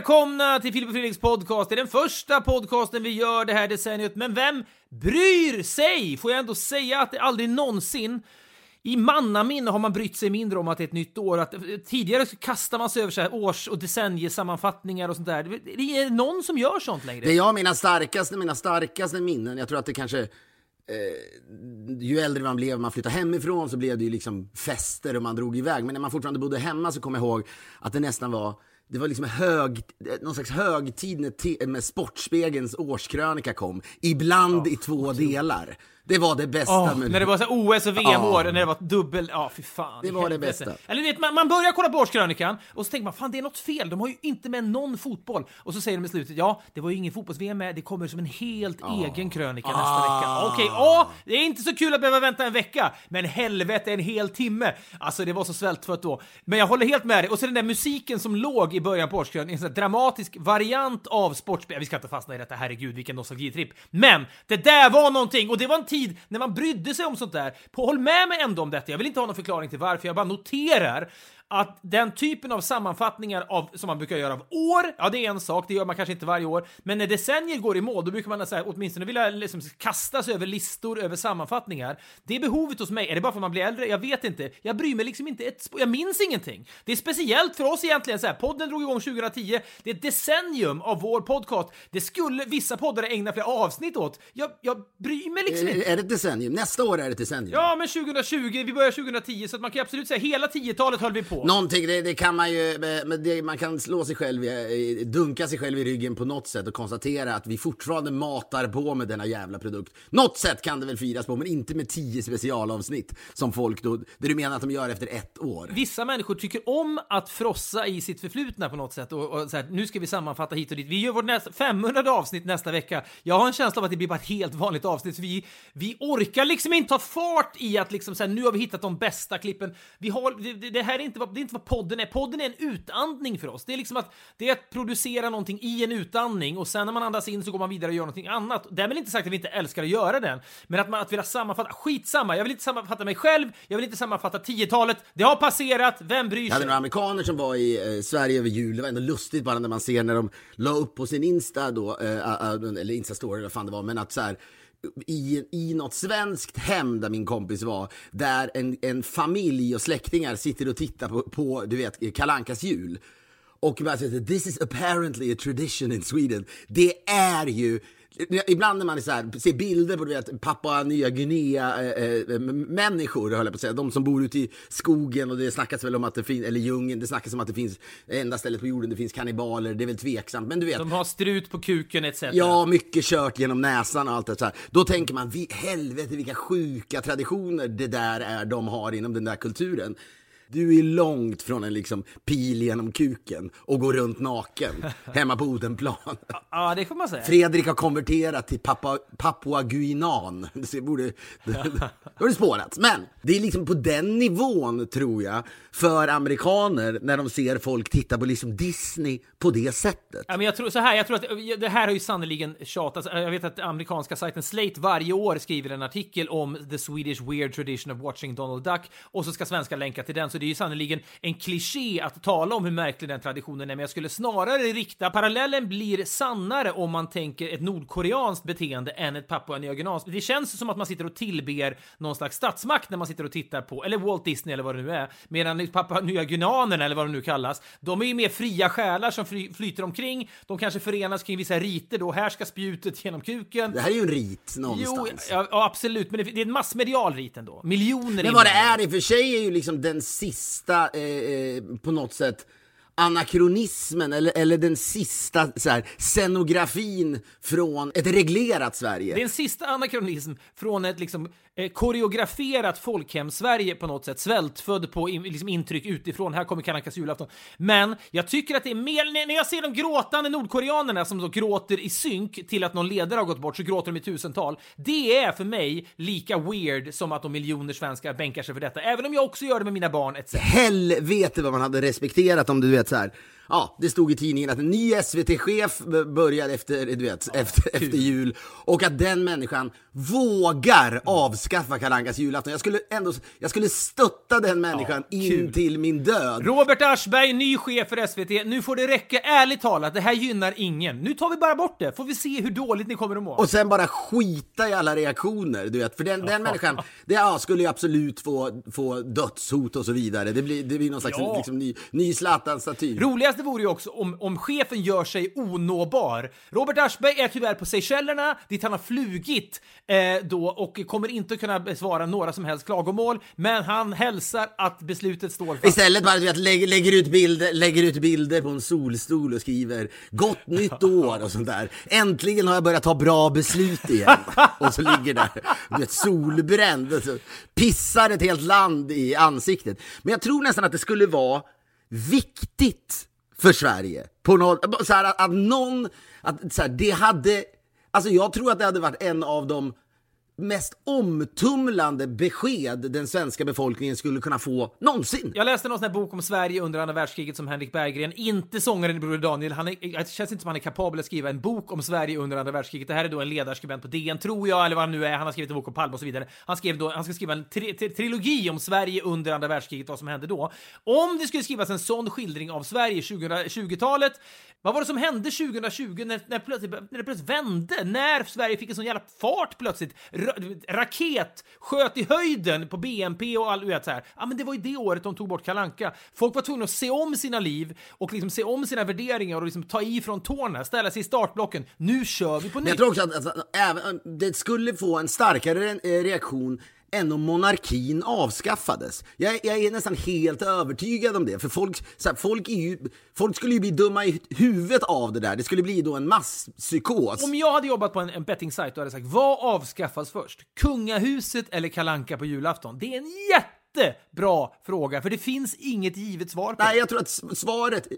välkomna till Filip och Fredriks podcast. Det är den första podcasten vi gör det här decenniet, men vem bryr sig? Får jag ändå säga att det aldrig någonsin i mannaminne har man brytt sig mindre om att det är ett nytt år. Att, tidigare kastade kastar man sig över så här års och decenniesammanfattningar och sånt där. Det- Det är någon som gör sånt längre. Det är jag mina starkaste, mina starkaste minnen. Jag tror att det kanske, eh, ju äldre man blev, man flyttade hemifrån så blev det ju liksom fester och man drog iväg. Men när man fortfarande bodde hemma så kommer jag ihåg att det nästan var det var liksom hög, någon slags högtid när, te- när Sportspegelns årskrönika kom. Ibland i två delar. Det var det bästa. Med- när det var så OS och VM-år, Ja. när det var dubbel... Ja, fy fan. Det var det helvete. bästa. Eller vet, man, man börjar kolla på årskrönikan och så tänker man fan det är något fel, de har ju inte med någon fotboll. Och så säger de i slutet, ja, det var ju ingen fotbolls-VM med, det kommer som en helt egen krönika nästa Ah. vecka. Okej, ja, det är inte så kul att behöva vänta en vecka, men helvete en hel timme. Alltså det var så svältfött då. Men jag håller helt med dig. Och så den där musiken som låg i början på årskrönikan, en sån här dramatisk variant av sportspel. Vi ska inte fastna i detta, herregud vilken nostalgitripp. Men det där var någonting och det var en tid när man brydde sig om sånt där. På, håll med mig ändå om detta, jag vill inte ha någon förklaring till varför, jag bara noterar att den typen av sammanfattningar av, som man brukar göra av år, ja det är en sak, det gör man kanske inte varje år, men när decennier går i mål, då brukar man så här, åtminstone vilja liksom sig över listor över sammanfattningar. Det är behovet hos mig, är det bara för att man blir äldre? Jag vet inte. Jag bryr mig liksom inte ett jag minns ingenting. Det är speciellt för oss egentligen, så här, podden drog igång 2010, det är ett decennium av vår podcast. Det skulle vissa poddare ägna flera avsnitt åt. Jag, jag bryr mig liksom inte. Är det ett decennium? Nästa år är det ett decennium. Ja, men 2020, vi börjar 2010, så att man kan absolut säga hela 10-talet höll vi på. Någonting, det, det kan man ju, eh, men det, man kan slå sig själv, dunka sig själv i ryggen på något sätt och konstatera att vi fortfarande matar på med denna jävla produkt. Något sätt kan det väl firas på, men inte med tio specialavsnitt som folk då, det du menar att de gör efter ett år. Vissa människor tycker om att frossa i sitt förflutna på något sätt och, och så här, nu ska vi sammanfatta hit och dit. Vi gör vårt nästa, 500 avsnitt nästa vecka. Jag har en känsla av att det blir bara ett helt vanligt avsnitt. Vi, vi orkar liksom inte ta fart i att liksom så här, nu har vi hittat de bästa klippen. Vi har, det, det här är inte, vad, det är inte vad podden är. Podden är en utandning för oss. Det är liksom att det är att producera någonting i en utandning och sen när man andas in så går man vidare och gör någonting annat. Därmed inte sagt att vi inte älskar att göra den, men att man att vilja sammanfatta, skitsamma. Jag vill inte sammanfatta mig själv, jag vill inte sammanfatta 10-talet. Det har passerat, vem bryr Jag hade sig? några amerikaner som var i eh, Sverige över jul. Det var ändå lustigt bara när man ser när de la upp på sin Insta då, eh, eh, eller Insta-story, vad fan det var, men att så här i, i något svenskt hem där min kompis var, där en, en familj och släktingar sitter och tittar på, på du vet, Kalankas jul. Och man säger this is apparently a tradition in Sweden. Det är ju Ibland när man så här, ser bilder på vet, Papua Nya Guinea eh, eh, människor, höll jag på att säga, de som bor ute i skogen och det snackas väl om att det finns, eller djungeln, det snackas om att det finns enda stället på jorden det finns kannibaler, det är väl tveksamt, men du vet. De har strut på kuken etc. Ja, mycket kört genom näsan och allt det så här. Då tänker man, vi, helvete vilka sjuka traditioner det där är de har inom den där kulturen. Du är långt från en liksom pil genom kuken och går runt naken hemma på Odenplan. Ja, det får man säga. Fredrik har konverterat till Papua, Papua Guinan. Det borde, det, spårats. Men det är liksom på den nivån, tror jag, för amerikaner när de ser folk titta på liksom Disney på det sättet. Ja, men jag tror så här, jag tror att det här har ju sannoliken tjatats. Jag vet att amerikanska sajten Slate varje år skriver en artikel om the Swedish weird tradition of watching Donald Duck och så ska svenskar länka till den. Så det är ju sannoliken en kliché att tala om hur märklig den traditionen är, men jag skulle snarare rikta parallellen blir sannare om man tänker ett nordkoreanskt beteende än ett Papua Nya Guineas. Det känns som att man sitter och tillber någon slags statsmakt när man sitter och tittar på, eller Walt Disney eller vad det nu är, medan Papua Nya Guineanerna eller vad de nu kallas, de är ju mer fria själar som fly, flyter omkring. De kanske förenas kring vissa riter då. Här ska spjutet genom kuken. Det här är ju en rit Jo, någonstans. ja, ja, absolut, men det, det är en massmedial rit ändå. Miljoner Men vad det är i och för sig är ju liksom den sista, sista, eh, eh, på något sätt, anakronismen eller, eller den sista så här, scenografin från ett reglerat Sverige. Det är en sista anakronism från ett, liksom, koreograferat folkhem-Sverige på något sätt, svältfödd på liksom intryck utifrån. Här kommer Kalle julafton. Men jag tycker att det är mer, när jag ser de gråtande nordkoreanerna som då gråter i synk till att någon ledare har gått bort, så gråter de i tusental. Det är för mig lika weird som att de miljoner svenskar bänkar sig för detta, även om jag också gör det med mina barn etc. Helvete vad man hade respekterat om du vet så här. Ja, det stod i tidningen att en ny SVT-chef börjar efter, du vet, efter, efter jul och att den människan vågar avskaffa Kalle Ankas julafton. Jag skulle ändå, jag skulle stötta den människan in kul. till min död. Robert Aschberg, ny chef för SVT. Nu får det räcka, ärligt talat, det här gynnar ingen. Nu tar vi bara bort det, får vi se hur dåligt ni kommer att må. Och sen bara skita i alla reaktioner, du vet. För den, den människan, det ja, skulle ju absolut få, få dödshot och så vidare. Det blir, det blir någon slags Ja. liksom, ny, ny Zlatan-staty. Roligaste vore ju också om, om chefen gör sig onåbar. Robert Aschberg är tyvärr på Seychellerna, dit han har flugit eh, då och kommer inte att kunna besvara några som helst klagomål, men han hälsar att beslutet står fast. Istället bara du vet, lägger, lägger, ut bilder, lägger ut bilder på en solstol och skriver Gott nytt år och sånt där. Äntligen har jag börjat ta bra beslut igen. och så ligger där, du vet, solbränd och så pissar ett helt land i ansiktet. Men jag tror nästan att det skulle vara viktigt för Sverige. På något, så här, att, att någon, att, så här, det hade, alltså jag tror att det hade varit en av de mest omtumlande besked den svenska befolkningen skulle kunna få någonsin. Jag läste någon sån här bok om Sverige under andra världskriget som Henrik Berggren, inte sångaren i Broder Daniel. Han är, det känns inte som han är kapabel att skriva en bok om Sverige under andra världskriget. Det här är då en ledarskribent på DN, tror jag, eller vad han nu är. Han har skrivit en bok om Palme och så vidare. Han, skrev då, han ska skriva en tri, tri, trilogi om Sverige under andra världskriget, vad som hände då. Om det skulle skrivas en sån skildring av Sverige 2020-talet, vad var det som hände 2020 när, när, plötsligt, när det plötsligt vände? När Sverige fick en sån jävla fart plötsligt? Ra, raket sköt i höjden på BNP och all, du vet så här. Ja, men det var ju det året de tog bort Kalanka. Folk var tvungna att se om sina liv och liksom se om sina värderingar och liksom ta i från tårna, ställa sig i startblocken. Nu kör vi på Men nytt. jag tror också att alltså, även, det skulle få en starkare reaktion än om monarkin avskaffades. Jag, jag är nästan helt övertygad om det, för folk, här, folk, ju, folk skulle ju bli dumma i huvudet av det där. Det skulle bli då en masspsykos. Om jag hade jobbat på en, en betting-sajt och hade sagt vad avskaffas först? Kungahuset eller Kalanka på julafton? Det är en jättebra fråga, för det finns inget givet svar på Nej, jag tror att svaret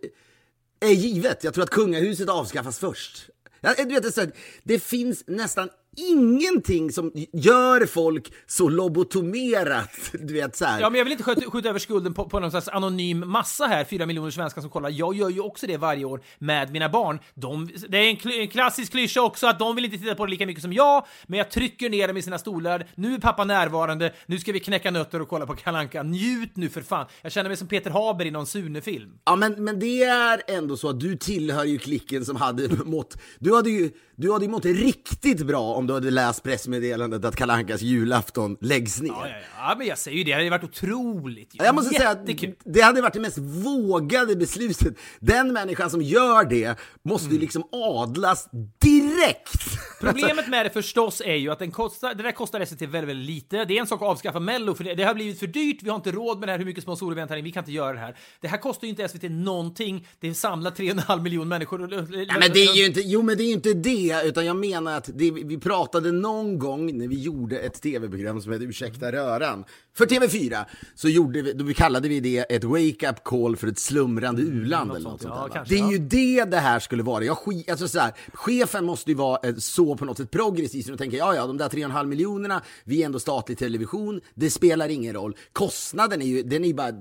är givet. Jag tror att kungahuset avskaffas först. Du vet, här, det finns nästan ingenting som gör folk så lobotomerat. Du vet, så här. Ja, men jag vill inte skjuta, skjuta över skulden på, på någon slags anonym massa här, fyra miljoner svenskar som kollar. Jag gör ju också det varje år med mina barn. De, det är en, kl- en klassisk klyscha också att de vill inte titta på det lika mycket som jag, men jag trycker ner dem i sina stolar. Nu är pappa närvarande, nu ska vi knäcka nötter och kolla på Kalanka. Njut nu för fan! Jag känner mig som Peter Haber i någon Sune-film. Ja, men, men det är ändå så att du tillhör ju klicken som hade mått... Du hade ju, du hade ju mått riktigt bra om du hade läst pressmeddelandet att Kalankas julafton läggs ner. Ja, ja, ja, men jag säger ju det, det hade varit otroligt. Jag måste säga Jättekul. att det hade varit det mest vågade beslutet. Den människan som gör det måste ju liksom adlas direkt. Problemet med det förstås är ju att den kostar, det där kostar SVT väldigt, väldigt lite. Det är en sak att avskaffa Mello, för det, det har blivit för dyrt. Vi har inte råd med det här, hur mycket sponsorer vi än tar in. Vi kan inte göra det här. Det här kostar ju inte SVT någonting. Det samlar 3,5 miljoner människor. Nej, men det är ju inte, jo men det är ju inte det, utan jag menar att det, vi pratade någon gång när vi gjorde ett tv-program som hette Ursäkta röran. För TV4 så gjorde vi, då kallade vi det ett wake-up call för ett slumrande u-land eller något sånt, sånt ja, kanske, Det är ja. ju det det här skulle vara. Jag skit, alltså så här, chefen måste ju vara eh, så på något sätt progressiv så tänker ja ja, de där 3,5 miljonerna, vi är ändå statlig television, det spelar ingen roll. Kostnaden är ju, den är ju bara,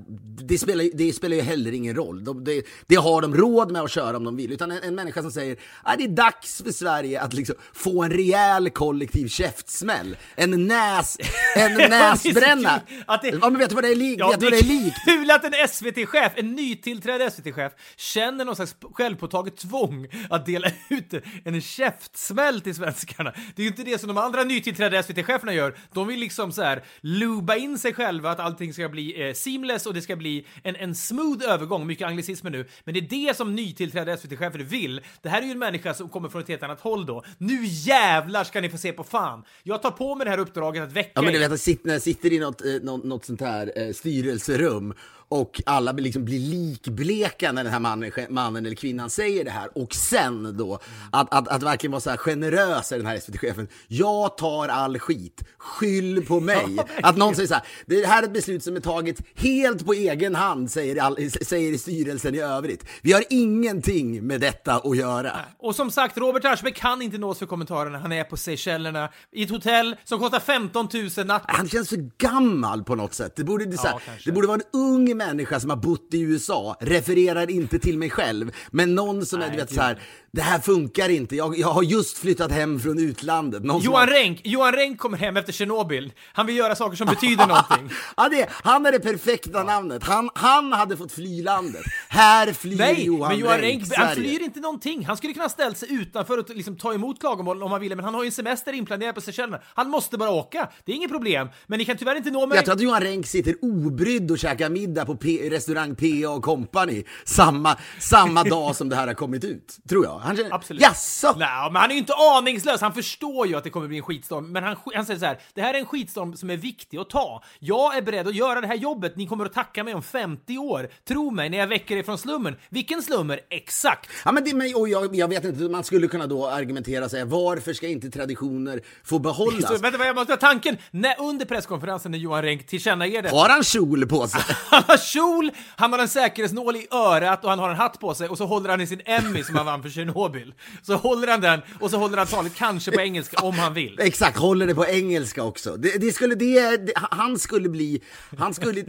det spelar, det spelar ju heller ingen roll. De, det, det har de råd med att köra om de vill. Utan en, en människa som säger att det är dags för Sverige att liksom få en rejäl kollektiv käftsmäll. En näs, en näsbränna. Att det- Ja men vet du vad det är likt? Ja, vet det vad det är likt? kul att en SVT-chef, en nytillträdd SVT-chef, känner någon slags självpåtaget tvång att dela ut en käftsmäll till svenskarna. Det är ju inte det som de andra nytillträdda SVT-cheferna gör. De vill liksom så här luba in sig själva, att allting ska bli eh, seamless och det ska bli en, en smooth övergång, mycket anglicismer nu. Men det är det som nytillträdda SVT-chefer vill. Det här är ju en människa som kommer från ett helt annat håll då. Nu jävlar ska ni få se på fan! Jag tar på mig det här uppdraget att väcka Ja men du vet, att sitta, när jag sitter i något, eh, något, sånt här eh, styrelserum och alla liksom blir likbleka när den här mannen, mannen eller kvinnan säger det här. Och sen då, att, att, att verkligen vara så här generös, den här SVT-chefen. Jag tar all skit, skyll på mig. att någon säger så här, det här är ett beslut som är taget helt på egen hand, säger, all, säger styrelsen i övrigt. Vi har ingenting med detta att göra. Och som sagt, Robert Aschberg kan inte nås för kommentarerna. Han är på Seychellerna i ett hotell som kostar 15 000 natt. Han känns för gammal på något sätt. Det borde, det, så här, det borde vara en ung människa som har bott i USA, refererar inte till mig själv, men någon som är, du Nej, vet så här, det här funkar inte, jag, jag har just flyttat hem från utlandet. Någon Johan har- Renck, Johan Renck kommer hem efter Tjernobyl. Han vill göra saker som betyder någonting. Ja, det, han är det perfekta namnet. Han, han hade fått fly landet. Här flyr Nej, Johan men Johan Renck, Renck, han flyr inte någonting. Han skulle kunna ha ställt sig utanför och liksom ta emot klagomål om han ville, men han har ju en semester inplanerad på Seychellerna. Han måste bara åka. Det är inget problem. Men ni kan tyvärr inte nå mig. Jag tror att Johan Renck sitter obrydd och käkar middag på P- restaurang PA och Company samma, samma dag som det här har kommit ut. Tror jag. Han känner, Absolut. Jaså? Nej, men han är ju inte aningslös. Han förstår ju att det kommer bli en skitstorm. Men han, han säger så här, det här är en skitstorm som är viktig att ta. Jag är beredd att göra det här jobbet. Ni kommer att tacka mig om 50 år. Tro mig, när jag väcker er från slummen. Vilken slummer? Exakt! Ja, men det, men, och jag, jag vet inte, man skulle kunna då argumentera och säga varför ska inte traditioner få behållas? Så, vänta, jag måste ha tanken. När, under presskonferensen när Johan Renck tillkännager det. Har han kjol på sig? Har kjol, han har en säkerhetsnål i örat och han har en hatt på sig och så håller han i sin Emmy som han vann för Tjernobyl. Så håller han den och så håller han talet kanske på engelska om han vill. Exakt, håller det på engelska också. Det, det skulle, det, det, han skulle bli, han skulle,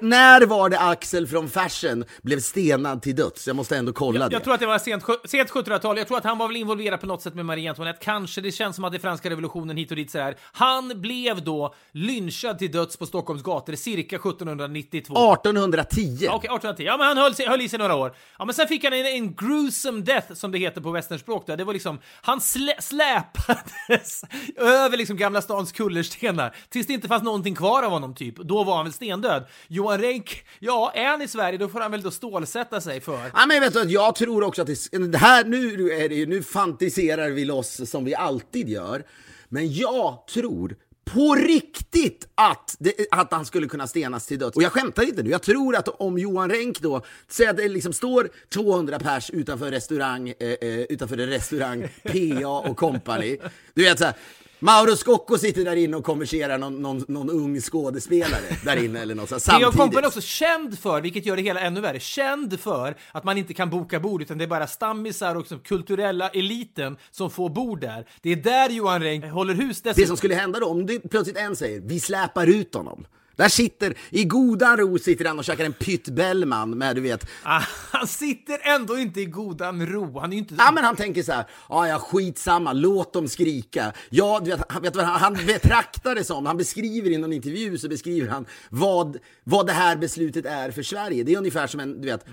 när var det Axel från Fashion blev stenad till döds? Jag måste ändå kolla det. Jag tror att det var sent, sent 1700-tal. Jag tror att han var väl involverad på något sätt med Marie Antoinette. Kanske. Det känns som att det franska revolutionen hit och dit så här. Han blev då lynchad till döds på Stockholms gator cirka 1792. 1810. Ja, Okej, 1810. Ja, men han höll, sig, höll i sig några år. Ja, men sen fick han en, en gruesome death, som det heter på westernspråk. Där. Det var liksom, han slä, släpades över liksom Gamla stans kullerstenar tills det inte fanns någonting kvar av honom, typ. Då var han väl stendöd. Johan Renck, ja, är han i Sverige, då får han väl då stålsätta sig för. Ja, men vet du, jag tror också att det, det här, nu, är det, ju- nu fantiserar vi loss som vi alltid gör. Men jag tror på riktigt att, det, att han skulle kunna stenas till döds. Och jag skämtar inte nu. Jag tror att om Johan Renck då, säg att det liksom står 200 pers utanför restaurang, eh, eh, utanför en restaurang PA och company. Du vet så här, Mauro Scocco sitter där inne och konverserar någon, någon, någon ung skådespelare där inne eller något så här, Theo samtidigt. Company är också känd för, vilket gör det hela ännu värre, känd för att man inte kan boka bord utan det är bara stammisar och liksom kulturella eliten som får bord där. Det är där Johan Renck håller hus Det dessutom. som skulle hända då, om det plötsligt en säger vi släpar ut honom. Där sitter, i godan ro sitter han och käkar en Pytt Bellman med du vet, Ah, han sitter ändå inte i godan ro. Han är ju inte... ja men han tänker så här, ja ja skitsamma, låt dem skrika. Ja, du vet, han, vet vad han, han betraktar det som, han beskriver i någon intervju så beskriver han vad, vad det här beslutet är för Sverige. Det är ungefär som en, du vet,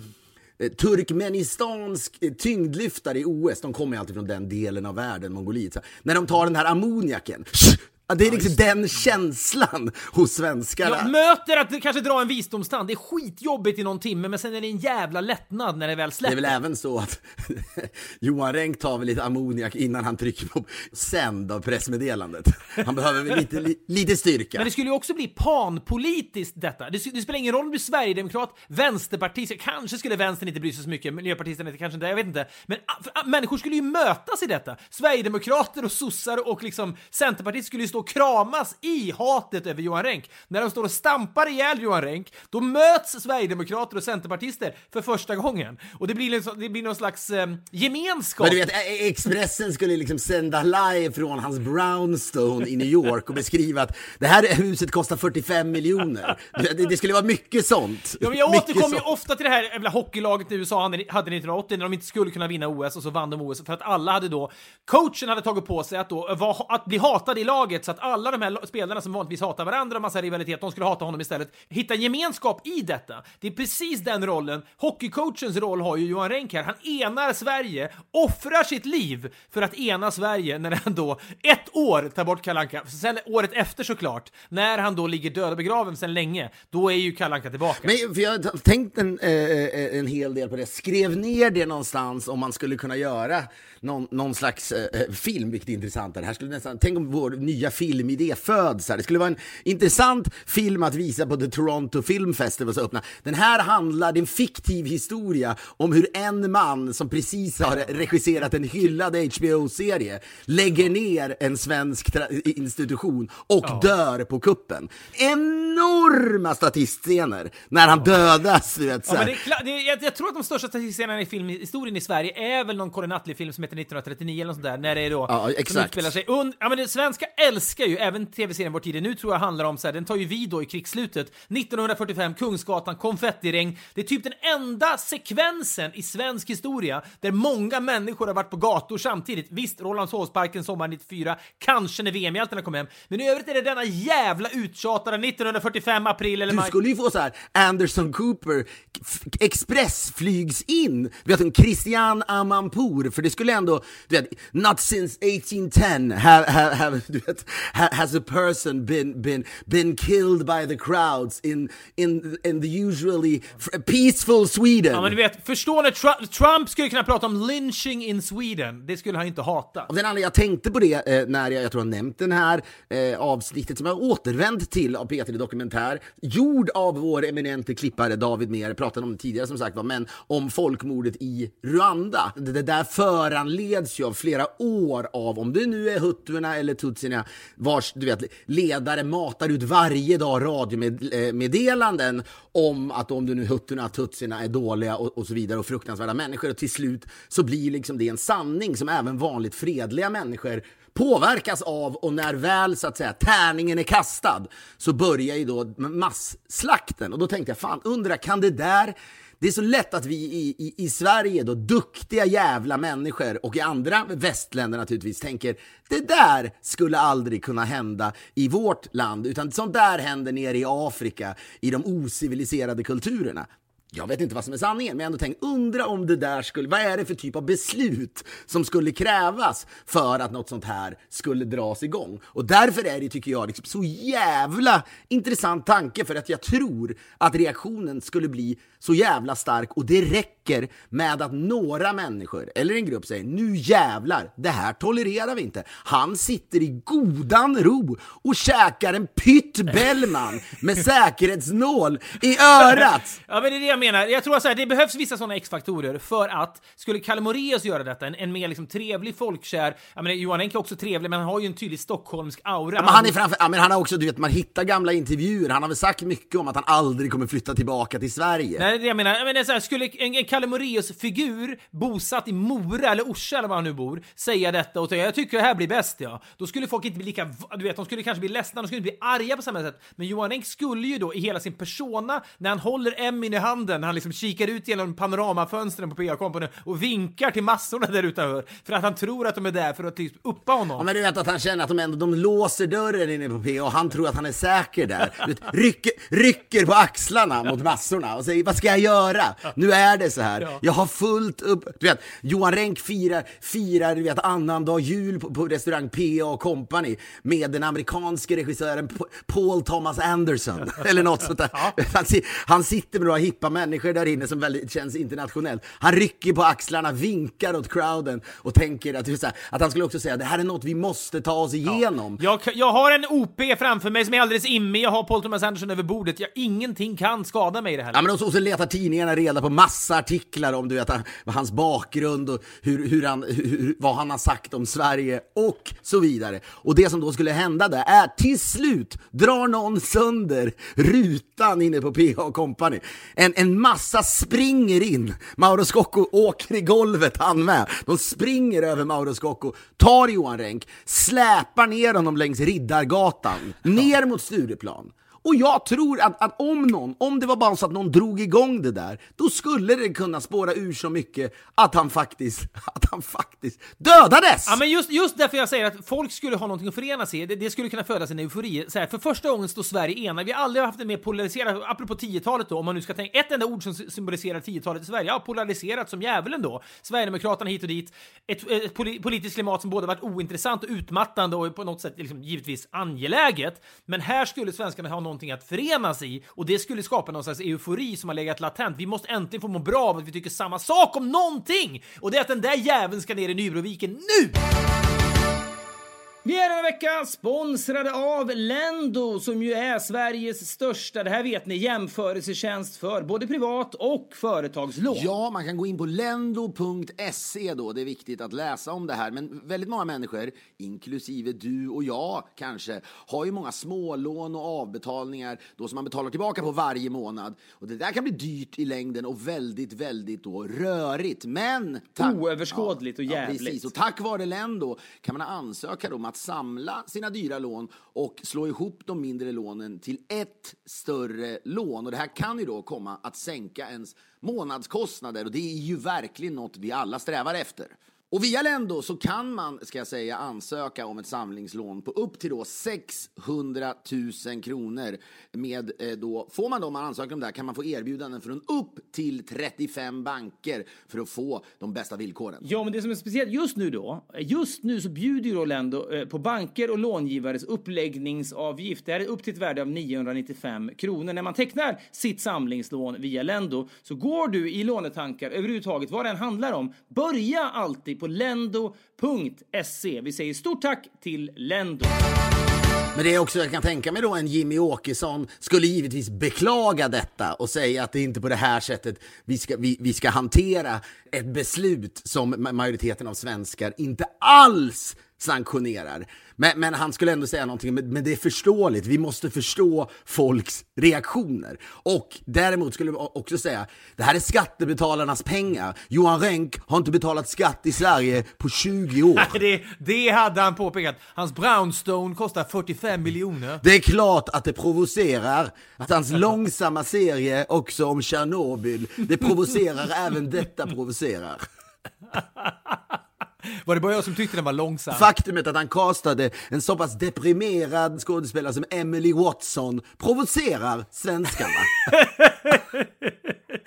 eh, Turkmenistansk eh, tyngdlyftare i OS, de kommer ju alltid från den delen av världen, Mongoliet. När de tar den här ammoniaken, det är liksom den känslan hos svenskarna. Jag möter att kanske drar en visdomstand. Det är skitjobbigt i någon timme, men sen är det en jävla lättnad när det väl Det är släpper. väl även så att Johan Renck tar väl lite ammoniak innan han trycker på sänd av pressmeddelandet. Han behöver väl lite, li, lite styrka. Men det skulle ju också bli panpolitiskt detta. Det, det spelar ingen roll om du är sverigedemokrat, vänsterpartist, kanske skulle vänstern inte bry sig så mycket, miljöpartisterna inte, kanske inte, jag vet inte. Men för, människor skulle ju mötas i detta. Sverigedemokrater och sossar och liksom centerpartister skulle ju stå och kramas i hatet över Johan Renck. När de står och stampar ihjäl Johan Renck, då möts sverigedemokrater och centerpartister för första gången. Och det blir, liksom, det blir någon slags eh, gemenskap. Men du vet, Ä- Expressen skulle liksom sända live från hans brownstone i New York och beskriva att det här huset kostar 45 miljoner. Det, det skulle vara mycket sånt. Ja, men jag återkommer ju ofta till det här jävla hockeylaget i USA hade 1980 när de inte skulle kunna vinna OS och så vann de OS för att alla hade då coachen hade tagit på sig att då var, att bli hatad i laget så att alla de här spelarna som vanligtvis hatar varandra och massa rivalitet, de skulle hata honom istället. Hitta en gemenskap i detta. Det är precis den rollen. Hockeycoachens roll har ju Johan Renck här. Han enar Sverige, offrar sitt liv för att ena Sverige när han då ett år tar bort Kalanka. Sen året efter såklart, när han då ligger död och begraven sedan länge, då är ju Kalanka tillbaka. Men för jag har tänkt en, eh, eh, en hel del på det. Skrev ner det någonstans om man skulle kunna göra någon, någon slags eh, film, vilket är intressant. Det här skulle nästan, tänk om vår nya filmidé föds här. Det skulle vara en intressant film att visa på The Toronto Film Festival som öppnar. Den här handlar, det är en fiktiv historia om hur en man som precis har regisserat en hyllad HBO-serie lägger ner en svensk institution och dör på kuppen. Enorma statistscener när han dödas, du vet. Så Ja, men det är det är, jag, jag tror att de största statistscenerna i filmhistorien i Sverige är väl någon Karin Attli-film som heter 1939 eller något sånt där, när det är då Ja, som exakt. utspelar sig und- Ja men det svenska älskar ju, även tv-serien Vår tid är nu tror jag handlar om så här, den tar ju vid då i krigsslutet, 1945, Kungsgatan, konfettiregn. Det är typ den enda sekvensen i svensk historia där många människor har varit på gator samtidigt. Visst, Rålambshovsparken sommar 94, kanske när VM-hjältarna kom hem, men i övrigt är det denna jävla uttjatade 1945 april eller Du maj. skulle ju få så här Anderson Cooper expressflygs in, du vet Christian Amanpour, för det skulle ändå, du vet, not since 1810 have, have, have, du vet, ha, has a person been, been, been killed by the crowds in, in, in the usually peaceful Sweden. Ja, men du vet, förstå när Trump, Trump skulle kunna prata om lynching in Sweden. Det skulle han inte hata. Av den anledningen jag tänkte på det eh, när jag, jag tror jag nämnt den här eh, avsnittet som jag återvänt till av P3 Dokumentär, gjord av vår eminente klippare David Mer, pratade om det tidigare som sagt var, men om folkmordet i Rwanda. Det, det där leds ju av flera år av, om det nu är huttuerna eller tutsierna, vars du vet, ledare matar ut varje dag radiomeddelanden om att om du nu huttuerna, tutsierna är dåliga och, och så vidare och fruktansvärda människor. Och till slut så blir liksom det en sanning som även vanligt fredliga människor påverkas av. Och när väl så att säga tärningen är kastad så börjar ju då masslakten. Och då tänkte jag fan undra kan det där det är så lätt att vi i, i, i Sverige då, duktiga jävla människor och i andra västländer naturligtvis tänker det där skulle aldrig kunna hända i vårt land utan sånt där händer nere i Afrika i de ociviliserade kulturerna. Jag vet inte vad som är sanningen, men jag ändå tänkt, undra om det där skulle, vad är det för typ av beslut som skulle krävas för att något sånt här skulle dras igång? Och därför är det, tycker jag, liksom så jävla intressant tanke, för att jag tror att reaktionen skulle bli så jävla stark och det räcker med att några människor, eller en grupp säger, nu jävlar, det här tolererar vi inte. Han sitter i godan ro och käkar en pytt Bellman med säkerhetsnål i örat. Ja, men det är det jag menar. Jag tror att det behövs vissa sådana X-faktorer för att skulle Kalle Moraeus göra detta, en, en mer liksom trevlig, folkkär, jag menar, Johan Enck är också trevlig, men han har ju en tydlig stockholmsk aura. Ja, men han är framför, ja, men han har också, du vet, man hittar gamla intervjuer, han har väl sagt mycket om att han aldrig kommer flytta tillbaka till Sverige. Nej, det är det jag menar. Jag menar så här, skulle en, en Kalle Moraeus-figur bosatt i Mora eller Orsa eller var han nu bor säga detta och säga jag tycker det här blir bäst ja, då skulle folk inte bli lika, du vet, de skulle kanske bli ledsna, de skulle inte bli arga på samma sätt. Men Johan Enck skulle ju då i hela sin persona, när han håller Emin i handen, när han liksom kikar ut genom panoramafönstren på PA Company och vinkar till massorna där utanför för att han tror att de är där för att typ uppa honom. Ja, men du vet att han känner att de ändå de låser dörren inne på PA och han tror att han är säker där. Du vet, rycker, rycker på axlarna mot massorna och säger vad ska jag göra? Nu är det så här. Ja. Jag har fullt upp. Du vet, Johan Renck firar, firar du vet, annandag jul på, på restaurang PA Company med den amerikanske regissören Paul Thomas Anderson eller något sånt där. Han, han sitter med några hippa människor där inne som väldigt känns internationellt. Han rycker på axlarna, vinkar åt crowden och tänker att, här, att han skulle också säga det här är något vi måste ta oss igenom. Jag, jag har en OP framför mig som är alldeles immig, jag har Paul Thomas Anderson över bordet, jag, ingenting kan skada mig i det här. Ja, men och så, och så letar tidningarna reda på massa artiklar om du vet, hans bakgrund och hur, hur han, hur, vad han har sagt om Sverige och så vidare. Och det som då skulle hända där är till slut drar någon sönder rutan inne på PH Company. En, en massa springer in. Mauro Scocco åker i golvet han med. De springer över Mauro Scocco, tar Johan Renck, släpar ner honom längs Riddargatan, ner mot Stureplan. Och jag tror att, att om någon, om det var bara så att någon drog igång det där, då skulle det kunna spåra ur så mycket att han faktiskt, att han faktiskt dödades! Ja, men just, just därför jag säger att folk skulle ha någonting att förena sig i. det, det skulle kunna födas en eufori. Så här, för första gången står Sverige enade. Vi har aldrig haft en mer polariserad, apropå 10-talet då, om man nu ska tänka ett enda ord som symboliserar 10-talet i Sverige. Ja, polariserat som djävulen då. Sverigedemokraterna hit och dit. Ett, ett politiskt klimat som både varit ointressant och utmattande och på något sätt liksom, givetvis angeläget. Men här skulle svenskarna ha någon någonting att förenas i och det skulle skapa någon slags eufori som har legat latent. Vi måste äntligen få må bra av att vi tycker samma sak om någonting! Och det är att den där jäveln ska ner i Nybroviken nu! Vi är denna vecka sponsrade av Lendo som ju är Sveriges största, det här vet ni, jämförelsetjänst för både privat och företagslån. Ja, man kan gå in på lendo.se då. Det är viktigt att läsa om det här. Men väldigt många människor, inklusive du och jag kanske, har ju många smålån och avbetalningar då som man betalar tillbaka på varje månad. Och det där kan bli dyrt i längden och väldigt, väldigt då rörigt. Men... tack- Oöverskådligt och jävligt. precis. Och tack vare Lendo kan man ansöka då att samla sina dyra lån och slå ihop de mindre lånen till ett större lån. Och det här kan ju då komma att sänka ens månadskostnader och det är ju verkligen något vi alla strävar efter. Och via Lendo så kan man, ska jag säga, ansöka om ett samlingslån på upp till då 600 000 kronor. Med eh, då, får man då, om man ansöker om det här, kan man få erbjudanden från upp till 35 banker för att få de bästa villkoren. Ja, men det som är speciellt just nu då, just nu så bjuder ju då Lendo eh, på banker och långivares uppläggningsavgift. Det här är upp till ett värde av 995 kronor. När man tecknar sitt samlingslån via Lendo så går du i lånetankar överhuvudtaget, vad än handlar om, börja alltid på lendo.se. Vi säger stort tack till Lendo. Men det är också, jag kan tänka mig då, en Jimmy Åkesson skulle givetvis beklaga detta och säga att det är inte på det här sättet vi ska, vi, vi ska hantera ett beslut som majoriteten av svenskar inte alls sanktionerar. Men, men han skulle ändå säga någonting, men, men det är förståeligt. Vi måste förstå folks reaktioner. Och däremot skulle jag också säga, det här är skattebetalarnas pengar. Johan Renck har inte betalat skatt i Sverige på 20 år. Det, det hade han påpekat. Hans Brownstone kostar 45 miljoner. Det är klart att det provocerar att hans långsamma serie också om Tjernobyl, det provocerar, även detta provocerar. Var det bara jag som tyckte den var långsam? Faktumet att han castade en så pass deprimerad skådespelare som Emily Watson provocerar svenskarna.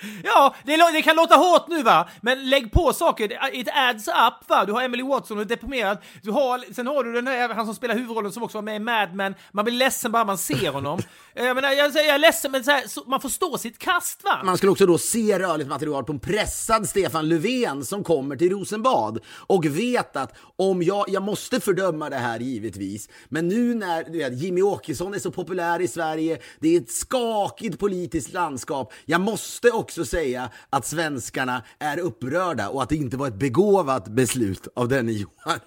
Ja, det, det kan låta hårt nu va, men lägg på saker. It adds up va. Du har Emily Watson och är deprimerad. Du har, sen har du den där, han som spelar huvudrollen som också var med i Mad Men. Man blir ledsen bara man ser honom. Jag, menar, jag, säger, jag är ledsen men så här, så, man får stå sitt kast va. Man skulle också då se rörligt material på en pressad Stefan Löfven som kommer till Rosenbad och vet att om jag, jag måste fördöma det här givetvis, men nu när du vet, Jimmy Åkesson är så populär i Sverige, det är ett skakigt politiskt landskap, jag måste också säga att svenskarna är upprörda och att det inte var ett begåvat beslut av denne Johan,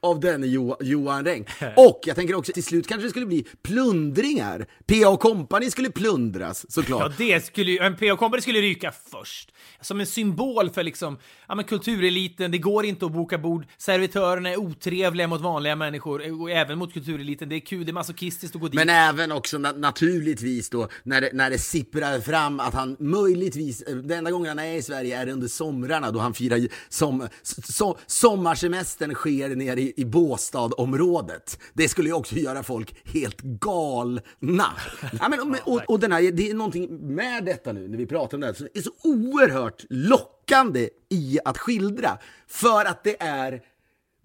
av denne jo, Johan Renck. Och jag tänker också till slut kanske det skulle bli plundringar. PA Company skulle plundras såklart. Ja, det skulle ju, en P.O. Company skulle ryka först. Som en symbol för liksom, ja men kultureliten, det går inte att boka bord, servitörerna är otrevliga mot vanliga människor, och även mot kultureliten, det är kul, det är masochistiskt att gå dit. Men även också na naturligtvis då när det, när det sipprar fram att han möjligtvis, eh, den enda gången han är i Sverige är under somrarna då han firar som, so, sommarsemestern sker nere i, i Båstadområdet. Det skulle ju också göra folk helt galna. ja, men, och, och, och den här, det är någonting med detta nu när vi pratar om det här som är så oerhört lockande i att skildra. För att det är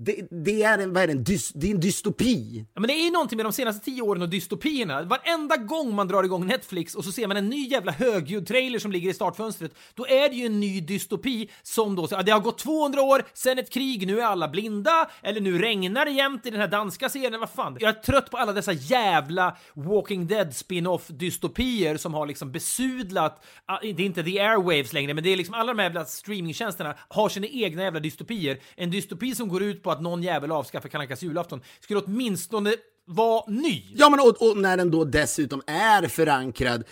det, det, är en, vad är det, en, dys, det är en dystopi. Ja, men det är ju någonting med de senaste tio åren och dystopierna. Varenda gång man drar igång Netflix och så ser man en ny jävla högljudd trailer som ligger i startfönstret, då är det ju en ny dystopi som då, ja, det har gått 200 år sen ett krig, nu är alla blinda, eller nu regnar det jämt i den här danska serien, vad fan. Jag är trött på alla dessa jävla Walking Dead spin-off dystopier som har liksom besudlat, ah, det är inte the airwaves längre, men det är liksom alla de här jävla streamingtjänsterna har sina egna jävla dystopier. En dystopi som går ut på att någon jävel avskaffar Kalankas julafton skulle åtminstone vara ny. Ja, men och, och när den då dessutom är förankrad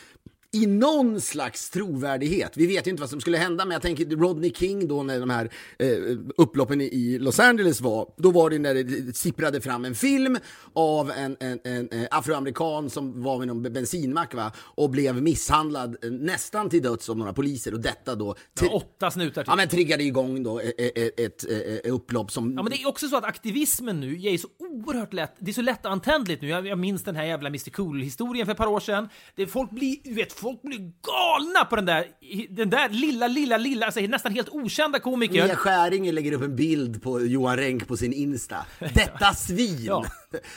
i någon slags trovärdighet. Vi vet ju inte vad som skulle hända, men jag tänker Rodney King då när de här eh, upploppen i, Los Angeles var, då var det när det sipprade fram en film av en, en, en, eh, afroamerikan som var vid någon bensinmack va, och blev misshandlad eh, nästan till döds av några poliser och detta då Ja, åtta snutar till. ja, men triggade igång då ett, ett, ett, ett upplopp som Ja, men det är också så att aktivismen nu är så oerhört lätt. Det är så lättantändligt nu. Jag, jag minns den här jävla Mr Cool-historien för ett par år sedan. Det, folk blir, du vet, folk blir galna på den där, den där lilla, lilla, lilla, alltså nästan helt okända komikern. Mia Skäringer lägger upp en bild på Johan Renck på sin Insta. Detta svin! Ja.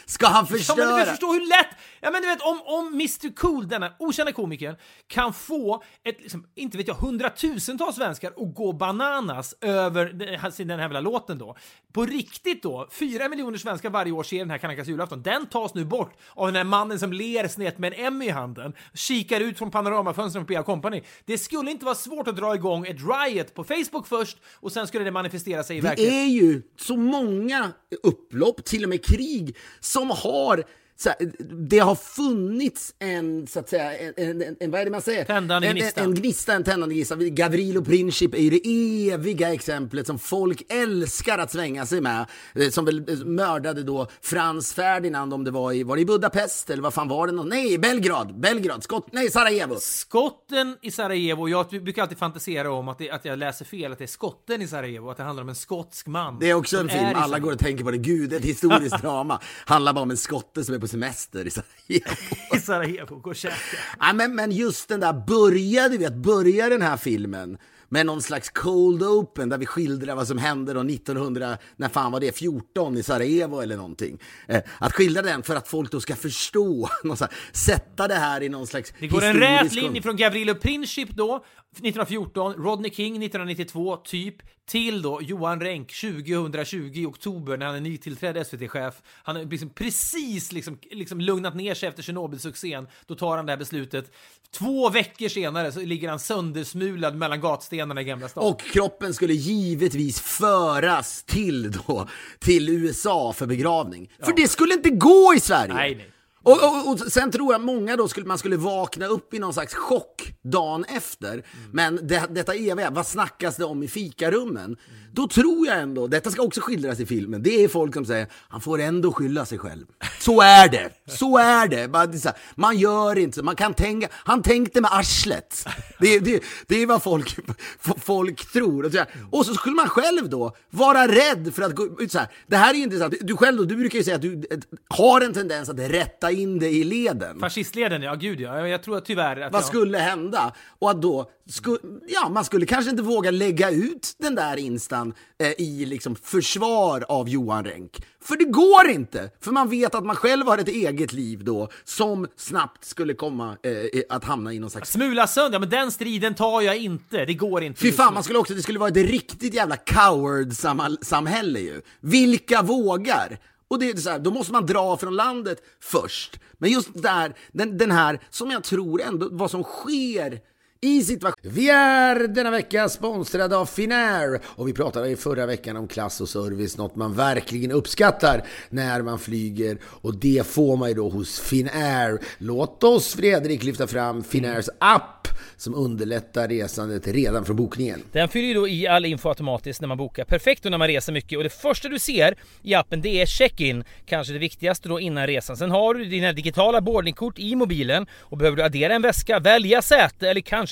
Ska han Ja, men förstöra? du förstår hur lätt... Ja, men du vet, om, om Mr Cool, denna okända komikern, kan få ett, liksom, inte vet jag, hundratusentals svenskar att gå bananas över den, här jävla låten då. På riktigt då, fyra miljoner svenskar varje år ser den här Kanalkas julafton. Den tas nu bort av den här mannen som ler snett med en Emmy i handen, kikar ut från panoramafönstren på P.A. Company. Det skulle inte vara svårt att dra igång ett riot på Facebook först och sen skulle det manifestera sig i Det verkligheten. är ju så många upplopp, till och med krig, som har så här, det har funnits en, så att säga, en, en, en, en vad är det man säger? Tändande en, gnista. En, en gnista, en tändande gnista. Gavrilo Princip är ju det eviga exemplet som folk älskar att svänga sig med. Eh, Som väl eh, mördade då Frans Ferdinand om det var i, var det i Budapest eller vad fan var det? Nej, Belgrad, Belgrad, Skott, nej, Sarajevo. Skotten i Sarajevo, jag brukar alltid fantisera om att, det, att jag läser fel, att det är skotten i Sarajevo, att det handlar om en skotsk man. Det är också en film, alla går och tänker på det. Gud, det är ett historiskt drama. Handlar bara om en skotte som är på semester i Sarajevo. i Sarajevo, gå och käka. Ja, men, men just den där, börjar du vet, börjar den här filmen med någon slags cold open där vi skildrar vad som hände då 1900, när fan var det, 14 i Sarajevo eller någonting. Eh, att skildra den för att folk då ska förstå, här, sätta det här i någon slags Det går en rät linje från Gavrilo Princip då, 1914, Rodney King 1992, typ, till då Johan Renck 2020 i oktober när han är nytillträdd SVT-chef. Han har liksom precis liksom, liksom lugnat ner sig efter Tjernobylsuccén. Då tar han det här beslutet. Två veckor senare så ligger han söndersmulad mellan gatstenarna i Gamla stan. Och kroppen skulle givetvis föras till då, till USA för begravning. För det skulle inte gå i Sverige! Nej, nej. Och, och, och sen tror jag många då skulle, man skulle vakna upp i någon slags chock dagen efter. Men det, detta eviga, vad snackas det om i fikarummen? Då tror jag ändå, detta ska också skildras i filmen, det är folk som säger han får ändå skylla sig själv. Så är det, så är det. Man gör inte så, man kan tänka, han tänkte med arslet. Det, det, det är vad folk, folk tror. Och så, och så skulle man själv då vara rädd för att gå ut så här. Det här är ju intressant, du själv då, du brukar ju säga att du har en tendens att rätta in dig i leden. Fascistleden, ja gud ja. Jag, tror tyvärr att Vad jag... skulle hända? Och att då, sku, ja, man skulle kanske inte våga lägga ut den där instan eh, i liksom försvar av Johan Renck. För det går inte! För man vet att man själv har ett eget liv då, som snabbt skulle komma eh, att hamna i någon slags... Smula sönder, men den striden tar jag inte. Det går inte. Fy fan, man skulle också, det skulle vara ett riktigt jävla coward-samhälle ju. Vilka vågar? Och det är så här, då måste man dra från landet först. Men just där, den, den här, som jag tror ändå, vad som sker i situationen. Vi är denna vecka sponsrade av Finnair och vi pratade i förra veckan om klass och service, något man verkligen uppskattar när man flyger och det får man ju då hos Finnair. Låt oss Fredrik lyfta fram Finnairs app som underlättar resandet redan från bokningen. Den fyller ju då i all info automatiskt när man bokar. Perfekt och när man reser mycket och det första du ser i appen det är check-in. Kanske det viktigaste då innan resan. Sen har du dina digitala boardingkort i mobilen och behöver du addera en väska, välja säte eller kanske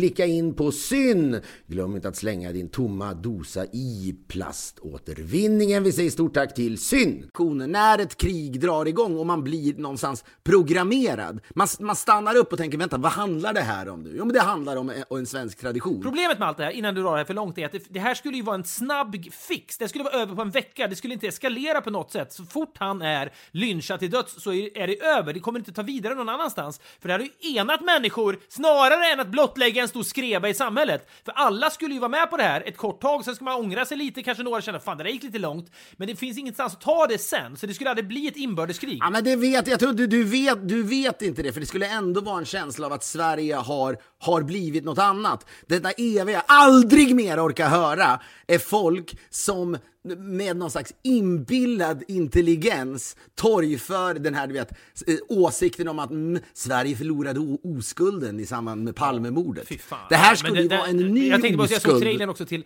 klicka in på syn. Glöm inte att slänga din tomma dosa i plaståtervinningen. Vi säger stort tack till syn. När ett krig drar igång och man blir någonstans programmerad. Man, man stannar upp och tänker, vänta, vad handlar det här om nu? Jo, men det handlar om en, en svensk tradition. Problemet med allt det här, innan du drar det här för långt, är att det, det här skulle ju vara en snabb fix. Det skulle vara över på en vecka. Det skulle inte eskalera på något sätt. Så fort han är lynchad till döds så är, är det över. Det kommer inte ta vidare någon annanstans. För det här har ju enat människor snarare än att blottlägga en stor skreva i samhället. För alla skulle ju vara med på det här ett kort tag, sen ska man ångra sig lite, kanske några känner fan det där gick lite långt. Men det finns ingenstans att ta det sen, så det skulle aldrig bli ett inbördeskrig. Ja, men det vet jag. tror du, du, vet, du vet inte det, för det skulle ändå vara en känsla av att Sverige har, har blivit något annat. Detta eviga, aldrig mer orka höra, är folk som med någon slags inbillad intelligens torgför den här du vet, eh, åsikten om att mm, Sverige förlorade oskulden i samband med Palmemordet. Det här skulle ju vara en ny Jag tänkte bara jag såg oskuld. trailern också till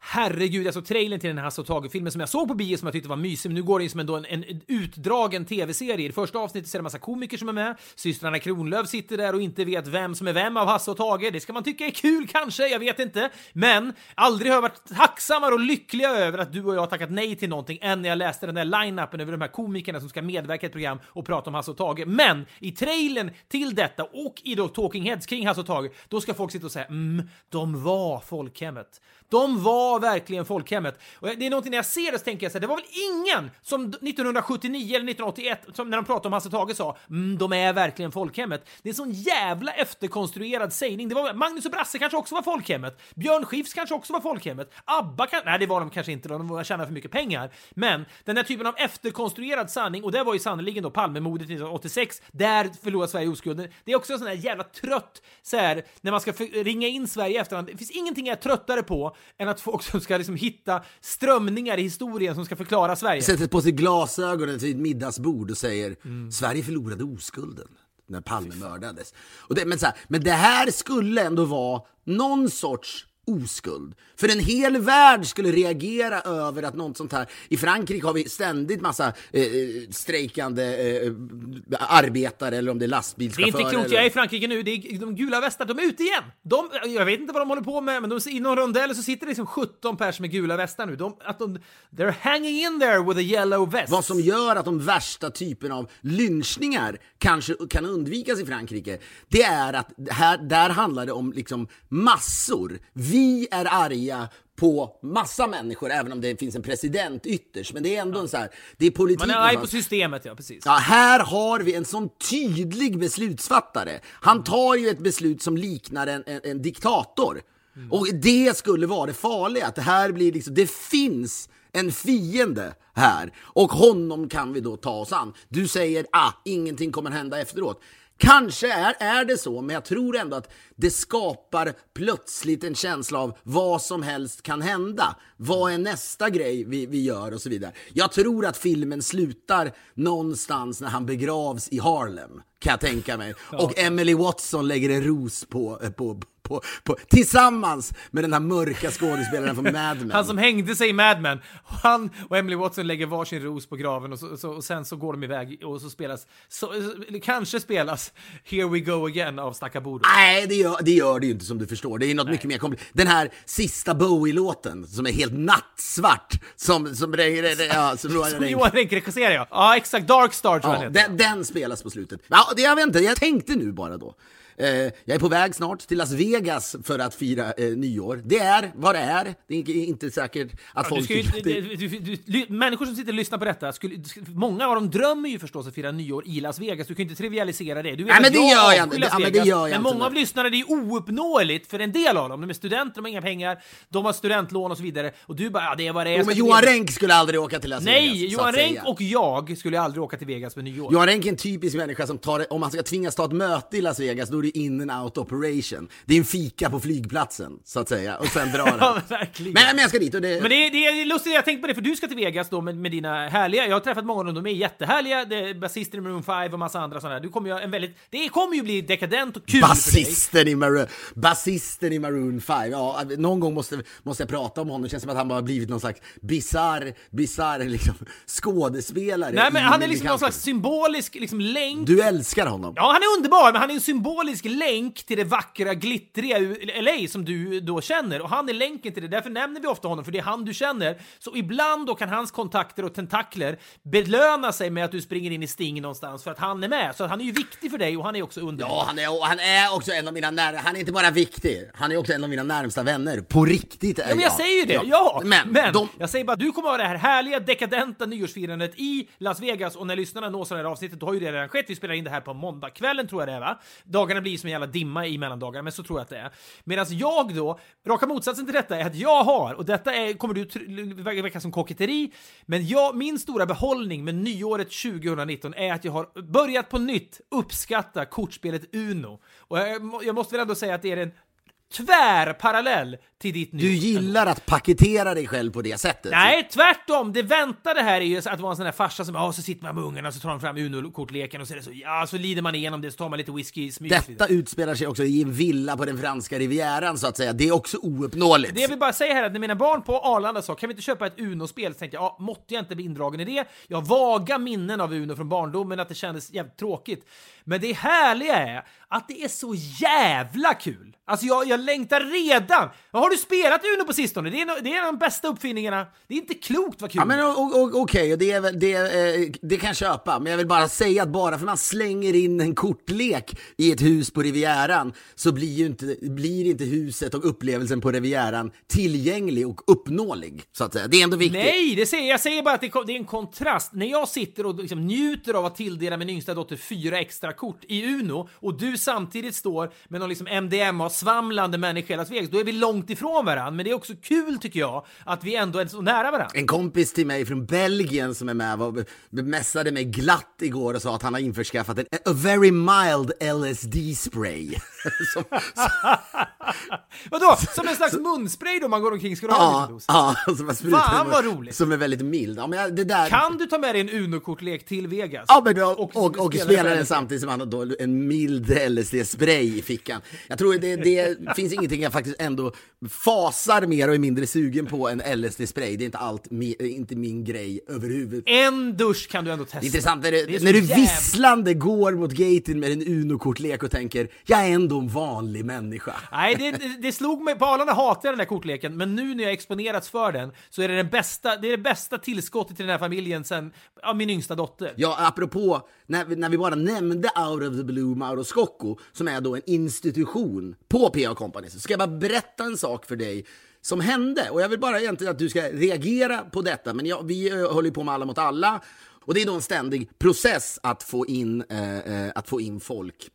Herregud, alltså trailern till den här Hasse och Tage-filmen som jag såg på bio som jag tyckte var mysig, men nu går det ju som ändå en, en utdragen tv-serie. I det första avsnittet så är det en massa komiker som är med. Systrarna Kronlöf sitter där och inte vet vem som är vem av Hasse och Tage. Det ska man tycka är kul kanske, jag vet inte. Men aldrig har jag varit tacksammare och lyckligare över att du och jag har tackat nej till någonting än när jag läste den där line-upen över de här komikerna som ska medverka i ett program och prata om Hasse och Tage. Men i trailern till detta och i då Talking Heads kring Hasse och Tage, då ska folk sitta och säga mm, de var folkhemmet. De var verkligen folkhemmet. Och det är någonting när jag ser det så tänker jag så här, det var väl ingen som 1979 eller 1981 som när de pratade om Hasse och Tage sa mm, de är verkligen folkhemmet. Det är en sån jävla efterkonstruerad sägning. Det var Magnus och Brasse kanske också var folkhemmet. Björn Skifs kanske också var folkhemmet. ABBA kan, nej det var de kanske inte, de tjänade för mycket pengar. Men den här typen av efterkonstruerad sanning, och det var ju sannerligen då Palmemordet 1986, där förlorade Sverige oskulden. Det är också en sån här jävla trött, så här, när man ska ringa in Sverige i efterhand. Det finns ingenting jag är tröttare på än att folk som ska liksom hitta strömningar i historien som ska förklara Sverige. Sätter på sig glasögonen vid ett middagsbord och säger Sverige förlorade oskulden när Palme mördades. Och det, men, så här, men det här skulle ändå vara någon sorts oskuld. För en hel värld skulle reagera över att något sånt här... I Frankrike har vi ständigt massa eh, strejkande eh, arbetare eller om det är Det är lastbilschaufförer. inte klokt, eller... jag är i Frankrike nu, det är de gula västarna, de är ute igen! De, jag vet inte vad de håller på med, men de, i någon rondell så sitter det liksom 17 personer med gula västar nu. De, att de, they're hanging in there with a yellow vest. Vad som gör att de värsta typen av lynchningar kanske kan undvikas i Frankrike, det är att här, där handlar det om liksom massor. Vi är arga på massa människor, även om det finns en president ytterst. Men det är ändå en så här, det är politik. Man är arg på systemet, ja precis. Ja, här har vi en sån tydlig beslutsfattare. Han tar ju ett beslut som liknar en, en, en diktator. Och det skulle vara det farliga, att det här blir liksom, det finns en fiende här. Och honom kan vi då ta oss an. Du säger, ah, ingenting kommer hända efteråt. Kanske är, är det så, men jag tror ändå att det skapar plötsligt en känsla av vad som helst kan hända. Vad är nästa grej vi, vi gör och så vidare. Jag tror att filmen slutar någonstans när han begravs i Harlem, kan jag tänka mig. Och Emily Watson lägger en ros på, på, på, på, tillsammans med den här mörka skådespelaren från Mad Men. Han som hängde sig i Mad Men. Han och Emily Watson lägger varsin ros på graven och, så, så, och sen så går de iväg och så spelas, så, kanske spelas Here We Go Again av Stakaburo. Nej, det gör, det gör det ju inte som du förstår. Det är något mycket mer komplicerat. Den här sista Bowie-låten som är helt nattsvart. Som, som, ja, som, Som Johan Renck regisserar ja. Ja exakt, Dark Star tror jag Ja, den, den spelas på slutet. Ja, det, jag vet inte, jag tänkte nu bara då. Eh, jag är på väg snart till Las Vegas för att fira eh, nyår. Det är vad det är. Det är inte säkert att Du folk ju, du, du, du, människor som sitter och lyssnar på detta, skulle, många av dem drömmer ju förstås att fira nyår i Las Vegas. Du kan ju inte trivialisera det. Du vet Nej, men det jag gör jag inte. Las Ja, men Vegas, jag men inte. många av lyssnarna, det är ouppnåeligt för en del av dem. De är studenter, de har inga pengar, de har studentlån och så vidare. Och du bara, ja det är vad det är. Jo, men Johan Vegas. Renck skulle aldrig åka till Las Nej, Vegas. så Johan Renck och jag skulle aldrig åka till Vegas med nyår. Johan Renck är en typisk människa som tar, om man ska tvingas ta ett möte i Las Vegas, då det in and out operation. Det är en fika på flygplatsen, så att säga, och sen drar Ja, han. men verkligen. Men, men jag ska dit och det... Men det är, det är lustigt, jag tänkte på det, för du ska till Vegas då med, med dina härliga, jag har träffat många av dem, de är jättehärliga, det basister i Maroon 5 och massa andra sådana. Du kommer ju en väldigt, det kommer ju bli dekadent och kul för dig. Basisten i, Maroon, basisten i Maroon 5, ja, någon gång måste, måste jag prata om honom. Det känns som att han bara har blivit någon slags bizarr, bizarr liksom, skådespelare. Nej men han är liksom någon slags symbolisk liksom länk Du älskar honom. Ja, han är underbar, men han är en symbolisk länk till det vackra, glittriga LA som du då känner. Och han är länken till det, därför nämner vi ofta honom, för det är han du känner. Så ibland då kan hans kontakter och tentakler belöna sig med att du springer in i Sting någonstans för att han är med. Så han är ju viktig för dig och han är också underbar. Ja, han är, han är också en av mina när, Han är inte bara viktig, han är också en av mina närmsta vänner. På riktigt är Ja, men jag säger ju det, ja! Men, Men, de, jag säger bara att du kommer ha det här härliga, dekadenta nyårsfirandet i Las Vegas och när lyssnarna nås av det här avsnittet, då har ju det redan skett. Vi spelar in det här på måndagskvällen tror jag det är, va? Dagarna blir som en jävla dimma i mellandagarna, men så tror jag att det är. Medan jag då, raka motsatsen till detta är att jag har, och detta är, kommer du verka som koketteri, men jag, min stora behållning med nyåret 2019 är att jag har börjat på nytt uppskatta kortspelet Uno. Och jag, jag måste väl ändå säga att det är en tvärparallell till ditt du gillar att paketera dig själv på det sättet. Nej, tvärtom. Det väntade här är ju att vara en sån där farsa som, ja, så sitter man med ungarna, så tar de fram Uno-kortleken och så är det så, ja, så lider man igenom det, så tar man lite whisky i smyg. och. Detta utspelar sig också i en villa på den franska rivieran så att säga. Det är också ouppnåeligt. Det jag vill bara säga här är att när mina barn på Arlanda sa kan vi inte köpa ett Uno-spel så tänkte jag ja, måtte jag inte bli indragen i det. Jag har vaga minnen av Uno från barndomen att det kändes jävligt tråkigt. Men det härliga är att det är så jävla kul. Alltså jag, jag längtar redan. Har du spelat Uno på sistone? Det är, no, det är en av de bästa uppfinningarna. Det är inte klokt vad kul. Ja men okej, och det, är det, eh, det kan jag köpa, men jag vill bara säga att bara för man slänger in en kortlek i ett hus på Rivieran så blir ju inte, blir inte huset och upplevelsen på Rivieran tillgänglig och uppnåelig, så att säga. Det är ändå viktigt. Nej, det säger, jag säger bara att det, det är en kontrast. När jag sitter och liksom njuter av att tilldela min yngsta dotter fyra extra kort i Uno och du samtidigt står med någon liksom MDMA-svamlande människa i Las Vegas, då är vi långt ifrån varandra. Men det är också kul tycker jag att vi ändå är så nära varandra. En kompis till mig från Belgien som är med var, bemässade mig glatt igår och sa att han har införskaffat en a very mild LSD-spray. som, Vadå? Som en slags munspray då man går omkring? Ska du ha ja, ja, som, har sprutat Fan, med- vad roligt. som är väldigt mild. Ja, men det där... Kan du ta med dig en Uno-kortlek till Vegas? Ja, men då, och, och, och spela den samtidigt som han har då en mild LSD-spray i fickan. Jag tror det, det finns ingenting jag faktiskt ändå fasar mer och är mindre sugen på än LSD-spray. Det är inte allt, mi, inte min grej överhuvud. En dusch kan du ändå testa. Det är intressant när, du, när du jävla- visslande går mot gaten med en Uno-kortlek och tänker jag är ändå en vanlig människa. Nej, det, det, slog mig. På Arlanda hatar jag den där kortleken, men nu när jag exponerats för den så är det den bästa, det är det bästa tillskottet till den här familjen sen ja, min yngsta dotter. Ja, apropå när när vi bara nämnde Out of the Blue Mauro Scocco, som är då en institution på PA Company, så ska jag bara berätta en sak för dig som hände. Och jag vill bara egentligen att du ska reagera på detta, men jag, vi eh, håller ju på med Alla mot alla, och det är då en ständig process att få in, eh, eh, att få in folk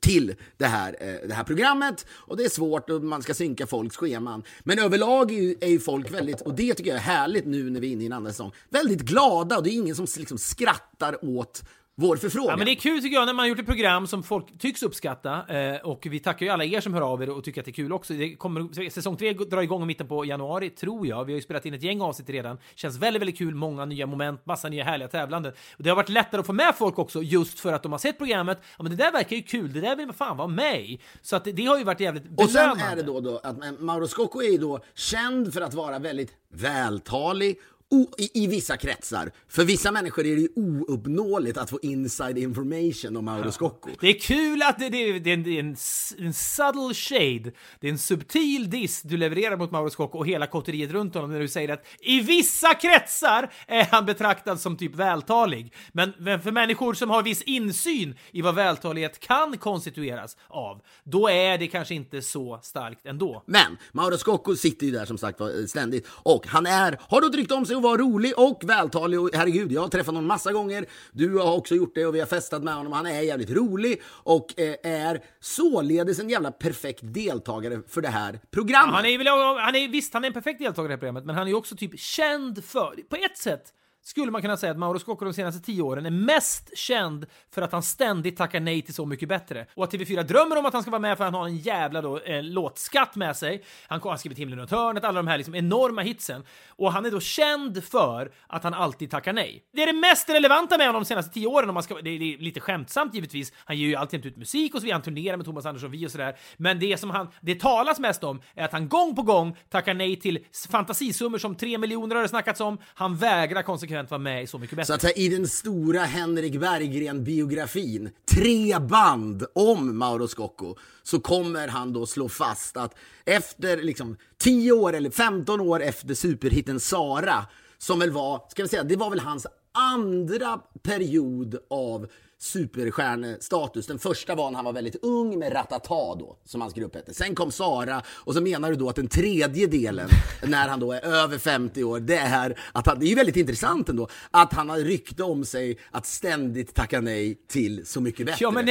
till det här, eh, det här programmet. Och det är svårt och man ska synka folks scheman. Men överlag är ju, är ju folk väldigt, och det tycker jag är härligt nu när vi är inne i en andra säsong, väldigt glada och det är ingen som liksom skrattar åt vår förfrågan. Ja, men det är kul tycker jag när man har gjort ett program som folk tycks uppskatta eh, och vi tackar ju alla er som hör av er och tycker att det är kul också. Det kommer, säsong tre drar igång i mitten på januari, tror jag. Vi har ju spelat in ett gäng avsnitt redan. Känns väldigt, väldigt kul. Många nya moment, massa nya härliga tävlanden. Och det har varit lättare att få med folk också just för att de har sett programmet. Ja, men det där verkar ju kul. Det där vill man fan vara med i. Så att det, det har ju varit jävligt Och sen är det då, då att Mauro Scocco är ju då känd för att vara väldigt vältalig o, i, i vissa kretsar. För vissa människor är det ju ouppnåeligt att få inside information om Mauro Scocco. Det är kul att det, det, det, är en, det är en, en subtle shade. Det är en subtil diss du levererar mot Mauro Scocco och hela kotteriet runt honom när du säger att i vissa kretsar är han betraktad som typ vältalig. Men, men för människor som har viss insyn i vad vältalighet kan konstitueras av, då är det kanske inte så starkt ändå. Men Mauro Scocco sitter ju där som sagt var, ständigt och han är, har då rykte om sig att vara rolig och vältalig och herregud, jag har träffat honom massa gånger. Du har också gjort det och vi har festat med honom. Han är jävligt rolig och eh, är således en jävla perfekt deltagare för det här programmet. Han är, väl, han är visst, han är en perfekt deltagare i det här programmet, men han är ju också typ känd för, på ett sätt skulle man kunna säga att Mauro Scocco de senaste tio åren är mest känd för att han ständigt tackar nej till Så mycket bättre. Och att TV4 drömmer om att han ska vara med för att han har en jävla då, eh, låtskatt med sig. Han har skrivit Himlen runt hörnet, alla de här liksom enorma hitsen. Och han är då känd för att han alltid tackar nej. Det är det mest relevanta med honom de senaste tio åren, om man ska, det, är, det är lite skämtsamt givetvis. Han ger ju alltid ut musik och så vidare, han turnerar med Thomas Andersson Vi och sådär. Men det som han, det talas mest om är att han gång på gång tackar nej till fantasisummor som 3 miljoner har det snackats om. Han vägrar konsekvent vara med i Så mycket bättre. Så att säga, i den stora Henrik Berggren-biografin, tre band om Mauro Scocco, så kommer han då slå fast att efter liksom 10 år eller 15 år efter superhitten Sara, som väl var, ska vi säga, det var väl hans andra period av superstjärnestatus. Den första var när han var väldigt ung med Ratata då, som hans grupp hette. Sen kom Sara och så menar du då att den tredje delen, när han då är över 50 år, det är att han, det är ju väldigt intressant ändå, att han har rykte om sig att ständigt tacka nej till Så mycket bättre. Ja, men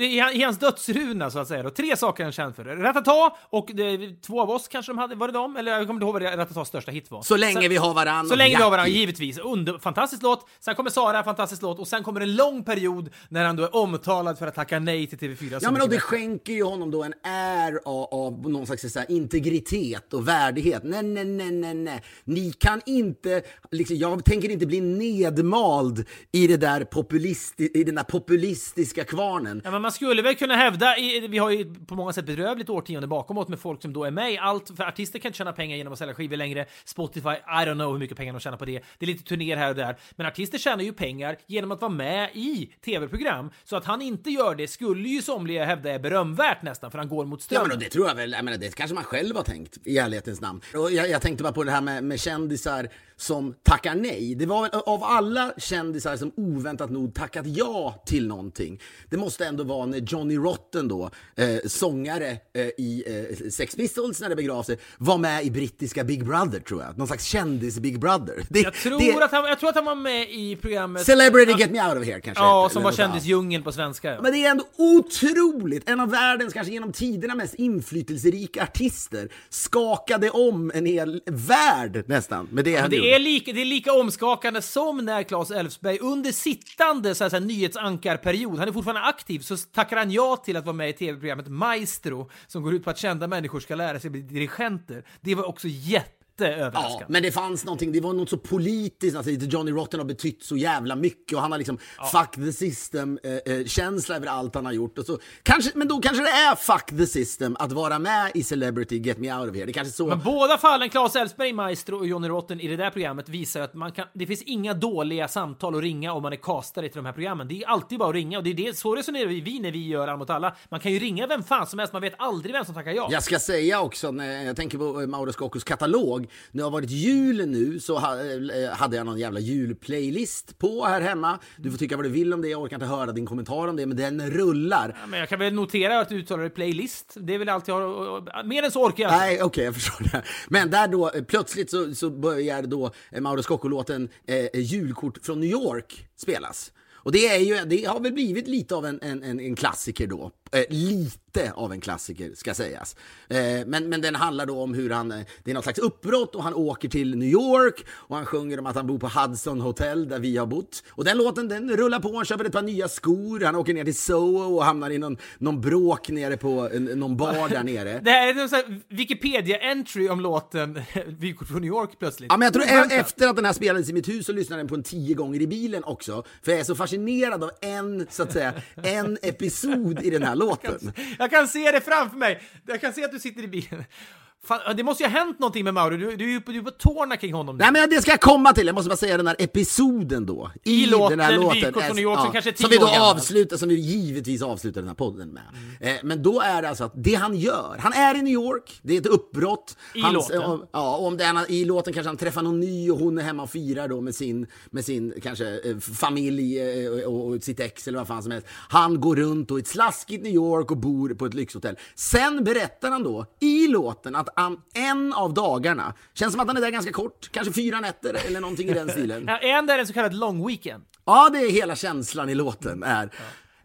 i, hans dödsruna så att säga då, tre saker han känd för. Ratata och det, två av oss kanske de hade, var det dem? Eller jag kommer inte ihåg vad Ratatas största hit var. Så länge Sen- vi har varann Så länge vi har varandra, Jackie. givetvis. Under, fantastisk låt. Sen kommer Sara, fantastisk låt. Och sen kommer en lång period när han då är omtalad för att tacka nej till TV4. Så Ja, men och det skänker ju honom då en är av, av någon slags så här, integritet och värdighet. Nej, nej, nej, nej, nej. Ni kan inte, liksom, jag tänker inte bli nedmald i, det där populisti, i den där populistiska kvarnen. Ja, men man skulle väl kunna hävda, i, vi har ju på många sätt bedrövligt årtionde bakom oss med folk som då är med i allt, för artister kan inte tjäna pengar genom att sälja skivor längre. Spotify, I don't know hur mycket pengar de tjänar på det. Det är lite turnéer här och där. Men artister tjänar ju pengar genom att vara med i tv-program. Så att han inte gör det skulle ju somliga hävda är berömvärt nästan, för han går mot Ja, strömmen. men och det tror jag väl, jag menar, det kanske man själv har tänkt i ärlighetens namn. Och jag, jag tänkte bara på det här med, med kändisar som tackar nej. Det var väl av alla kändisar som oväntat nog tackat ja till någonting. Det måste ändå vara när Johnny Rotten då, eh, sångare eh, i eh, Sex Pistols när det begav sig, var med i brittiska Big Brother tror jag. Någon slags kändis-Big Brother. Det, jag, tror det, att han, jag tror att han var med i programmet... Celebrity Get Me Out of Here kanske Ja, hette, som var kändisdjungeln på svenska. Ja. Men det är ändå otroligt! En av världens, kanske genom tiderna mest inflytelserika artister skakade om en hel värld nästan med det Men han det gjorde är, lika, det är lika omskakande som när Claes Elfsberg under sittande så här, så här, nyhetsankarperiod, han är fortfarande aktiv, så tackar han ja till att vara med i tv-programmet Maestro som går ut på att kända människor ska lära sig bli dirigenter. Det var också jätte Ja, jätteöverraskande. men det fanns någonting, det var något så politiskt, alltså Johnny Rotten har betytt så jävla mycket och han har liksom fuck the system eh, eh, över allt han har gjort. Och så, kanske, men då kanske det är fuck the system att vara med i Celebrity Get Me Out of Here. Det kanske så... Men båda fallen, Claes Elfsberg, Maestro och Johnny Rotten i det där programmet visar att man kan, det finns inga dåliga samtal att ringa om man är castare till de här programmen. Det är alltid bara att ringa och det är det, så resonerar vi, när vi gör Alla mot alla. Man kan ju ringa vem fan som helst, man vet aldrig vem som tackar ja. Jag ska säga också, när jag tänker på eh, Mauro Scoccos katalog, när det har varit jul nu så eh, hade jag någon jävla julplaylist på här hemma. Du får tycka vad du vill om det, jag orkar inte höra din kommentar om det, men den rullar. Men jag kan väl notera att du uttalar det playlist. Det är väl allt jag har. Mer än så orkar jag. Nej, okej, jag förstår det. Men där då, eh, plötsligt så, så börjar då eh, Mauro Scocco-låten eh, Julkort från New York spelas. Och det, är ju, det har väl blivit lite av en, en, en klassiker då. Eh, lite av en klassiker ska sägas. Eh, men, men den handlar då om hur han, eh, det är något slags uppbrott och han åker till New York och han sjunger om att han bor på Hudson Hotel där vi har bott. Och den låten den rullar på, han köper ett par nya skor, han åker ner till Soho och hamnar i någon, någon bråk nere på en, någon bar där nere. Det här är en Wikipedia-entry om låten Vykort från New York plötsligt. Ja, men jag tror e- efter att den här spelades i mitt hus så lyssnade jag den på en tio gånger i bilen också. För jag är så fascinerad av en, så att säga, en episod i den här låten. Jag kan se det framför mig. Jag kan se att du sitter i bilen. Fan, det måste ju ha hänt någonting med Mauro. Du, du är ju på, du tårna kring honom. nu. Nej men det ska jag komma till, jag måste bara säga den här episoden då. I låten, den här York, som kanske är Som vi då avslutar, som vi givetvis avslutar den här podden med. Eh, men då är det alltså att det han gör, han är i New York, det är ett uppbrott. I Hans- låten. eh, Ja, om det är, i låten kanske han träffar någon ny och hon är hemma och firar då med sin, med sin kanske eh, familj eh, och, och sitt ex eller vad fan som helst. Han går runt och i ett slaskigt New York och bor på ett lyxhotell. Sen berättar han då i låten att han en av dagarna, känns som att han är där ganska kort, kanske fyra nätter eller någonting i den stilen. Ja, Är han där en så kallad long weekend? Ja, det är hela känslan i låten. Är,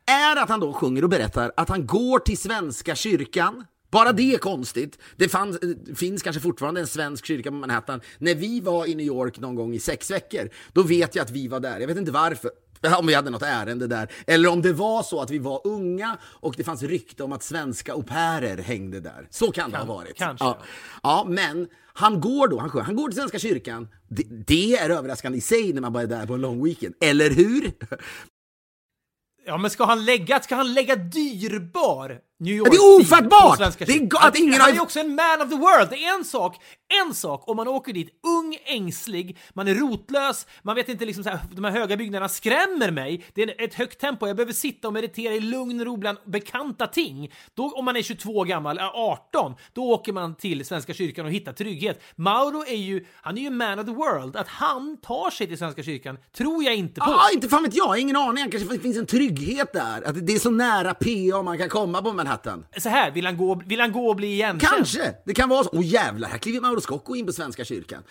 är att han då sjunger och berättar att han går till Svenska kyrkan. Bara det är konstigt. Det fanns, eh, finns kanske fortfarande en svensk kyrka på Manhattan. När vi var i New York någon gång i sex veckor, då vet jag att vi var där. Jag vet inte varför. Om vi hade något ärende där. Eller om det var så att vi var unga och det fanns rykte om att svenska au pairer hängde där. Så kan det ha varit. kanske, Ja. ja, men han går då, han, han går till Svenska kyrkan. Det, det är överraskande i sig när man bara är där på en lång weekend. Eller hur? Ja, men ska han lägga, ska han lägga dyrbar New York det är ofattbart! Det är att ingen han är också en man of the world. Det är en sak, en sak om man åker dit ung, ängslig, man är rotlös, man vet inte liksom så här, de här höga byggnaderna skrämmer mig. Det är ett högt tempo, jag behöver sitta och meditera i lugn och ro bland bekanta ting. Då, om man är 22 gammal, äh, 18, då åker man till Svenska kyrkan och hittar trygghet. Mauro är ju, han är ju man of the world. Att han tar sig till Svenska kyrkan tror jag inte på. Ja, inte fan vet jag, ingen aning. Kanske finns en trygghet där. Att det är så nära PA man kan komma på Manhattan. Så här, vill han gå, vill han gå och bli igenkänd? Kanske, det kan vara så. Åh jävlar, här kliver Mauro Scocco in på Svenska kyrkan.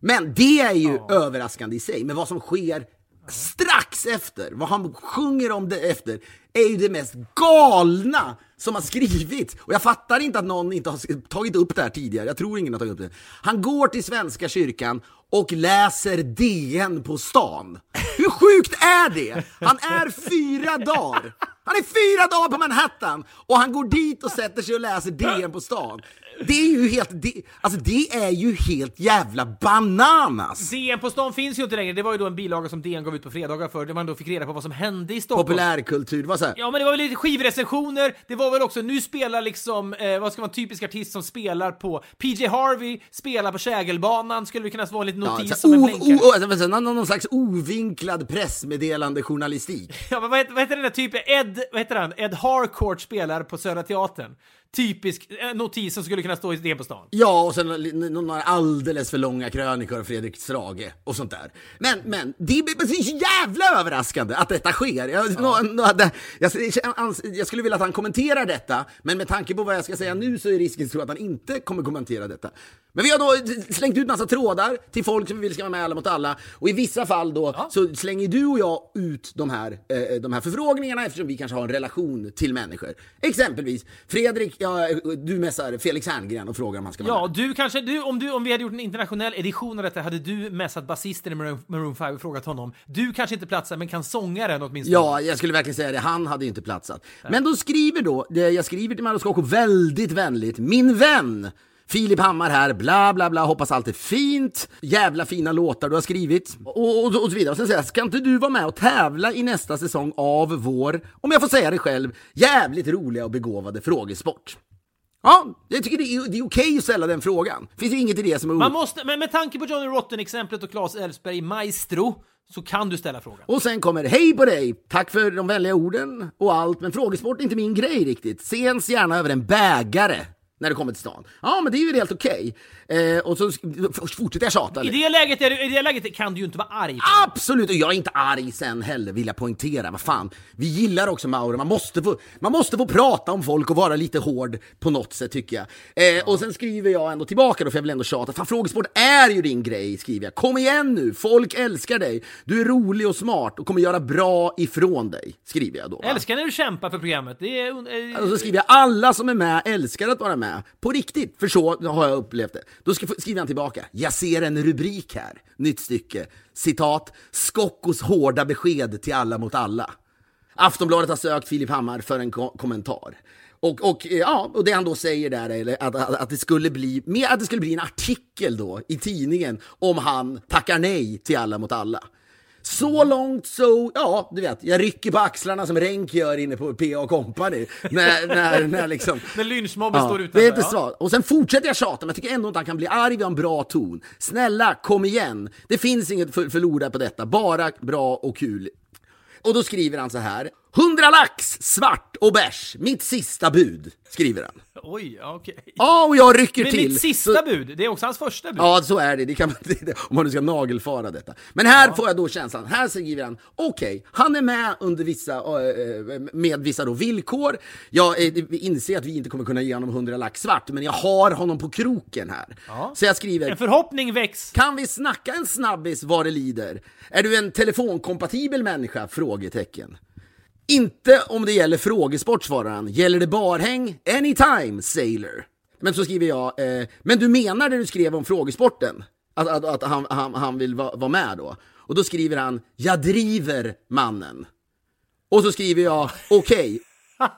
Men det är ju överraskande i sig. Men vad som sker strax efter, vad han sjunger om det efter, är ju det mest galna som har skrivits. Och jag fattar inte att någon inte har tagit upp det här tidigare. Jag tror ingen har tagit upp det. Han går till Svenska kyrkan och läser DN på stan. Hur sjukt är det? Han är fyra dagar. Han är fyra dagar på Manhattan och han går dit och sätter sig och läser DN på stan. Det är ju helt, det, alltså det är ju helt jävla bananas. DN på stan finns ju inte längre. Det var ju då en bilaga som DN gav ut på fredagar för där man då fick reda på vad som hände i Stockholm. Populärkultur, vad här. Ja, men det var väl lite skivrecensioner. Det var väl också, nu spelar liksom, eh, vad ska man, typisk artist som spelar på PJ Harvey, spelar på Kägelbanan, skulle det kunna vara en liten Ja, notis så som en blänkare. o, alltså, så, någon, någon slags ovinklad pressmeddelande journalistik. Ja, men vad heter, vad heter den där typen? Ed, vad heter han? Ed Harcourt spelar på Södra Teatern. Typisk eh, notis som skulle kunna stå i DN på stan. Ja, och sen nå- några alldeles för långa krönikor av Fredrik Strage och sånt där. Men, men det är det så jävla överraskande att detta sker. Jag, nå, nå, det, jag, jag, skulle vilja att han kommenterar detta, men med tanke på vad jag ska säga nu så är risken stor att han inte kommer kommentera detta. Men vi har då slängt ut massa trådar till folk som vi vill ska vara med Alla mot alla. Och i vissa fall då så slänger du och jag ut de här, eh, de här förfrågningarna eftersom vi kanske har en relation till människor. Exempelvis, Fredrik, ja, du messar Felix Herngren och frågar om han ska vara Ja, med. du kanske, du, om, du, om vi hade gjort en internationell edition av detta hade du messat basisten i Maroon, Maroon 5 och frågat honom. Du kanske inte platsar, men kan sångaren åtminstone? Ja, jag skulle verkligen säga det. Han hade ju inte platsat. Men då skriver då, jag skriver till Mauro Scocco väldigt vänligt. Min vän! Filip Hammar här, bla bla bla, hoppas allt är fint. Jävla fina låtar du har skrivit. Och, och, och så vidare. Och sen säger jag, ska inte du vara med och tävla i nästa säsong av vår, om jag får säga det själv, jävligt roliga och begåvade frågesport? Ja, jag tycker det är, det är okej att ställa den frågan. Finns ju inget i det som är Man måste, men med tanke på Johnny Rotten-exemplet och Claes Elfsberg Maestro så kan du ställa frågan. Och sen kommer hej på dig, tack för de vänliga orden och allt, men frågesport är inte min grej riktigt. Sens gärna över en bägare när det kommer till stan. Ja, men det är ju helt okej. Eh, och så fortsätter jag tjata. I det, läget du, I det läget kan du ju inte vara arg. Absolut, och jag är inte arg sen heller vill jag poängtera. Vad fan, vi gillar också Mauro. Man måste, få, man måste få prata om folk och vara lite hård på något sätt tycker jag. Eh, Och sen skriver jag ändå tillbaka då, för jag vill ändå tjata. Fan, frågesport är ju din grej, skriver jag. Kom igen nu, folk älskar dig. Du är rolig och smart och kommer göra bra ifrån dig, skriver jag då. va? Älskar när du kämpar för programmet. Det är... eh, Och så skriver jag alla som är med älskar att vara med. På riktigt, för så har jag upplevt det. Då skriver han tillbaka. Jag ser en rubrik här. Nytt stycke. Citat. Skockos hårda besked till alla mot alla. Aftonbladet har sökt Filip Hammar för en ko- kommentar. Och, och, eh, ja, och det han då säger där är att, att, att, det skulle bli, att det skulle bli en artikel då i tidningen om han tackar nej till alla mot alla. Så långt så, ja, du vet, jag rycker på axlarna som Renk gör inne på PA Company. när, när, när liksom... När lynchmobben står Ja, utanför. det är inte ja. Och sen fortsätter jag tjata, men jag tycker ändå inte han kan bli arg, vi har en bra ton. Snälla, kom igen. Det finns inget för, förlorat på detta, bara bra och kul. Och då skriver han så här. 100 lax, svart och bärs, mitt sista bud, skriver han. Oj, ja, okej. Ja, och jag rycker Men till. mitt sista Så- bud, det är också hans första bud. Ja, så är det. det, kan man, om man nu ska nagelfara detta. Men här får jag då känslan, här skriver han, okej, han är med under vissa, med vissa då villkor. Jag eh, inser att vi inte kommer kunna ge honom 100 lax svart, men jag har honom på kroken här. Så jag skriver, En förhoppning väcks. kan vi snacka en snabbis vad det lider? Är du en telefonkompatibel människa? Frågetecken. Inte om det gäller frågesport, svarar han. Gäller det barhäng? Anytime, sailor. Men så skriver jag, eh, men du menar det du skrev om frågesporten? Att, att, att han, han, han vill vara vara med då? Och då skriver han, jag driver mannen. Och så skriver jag, okej.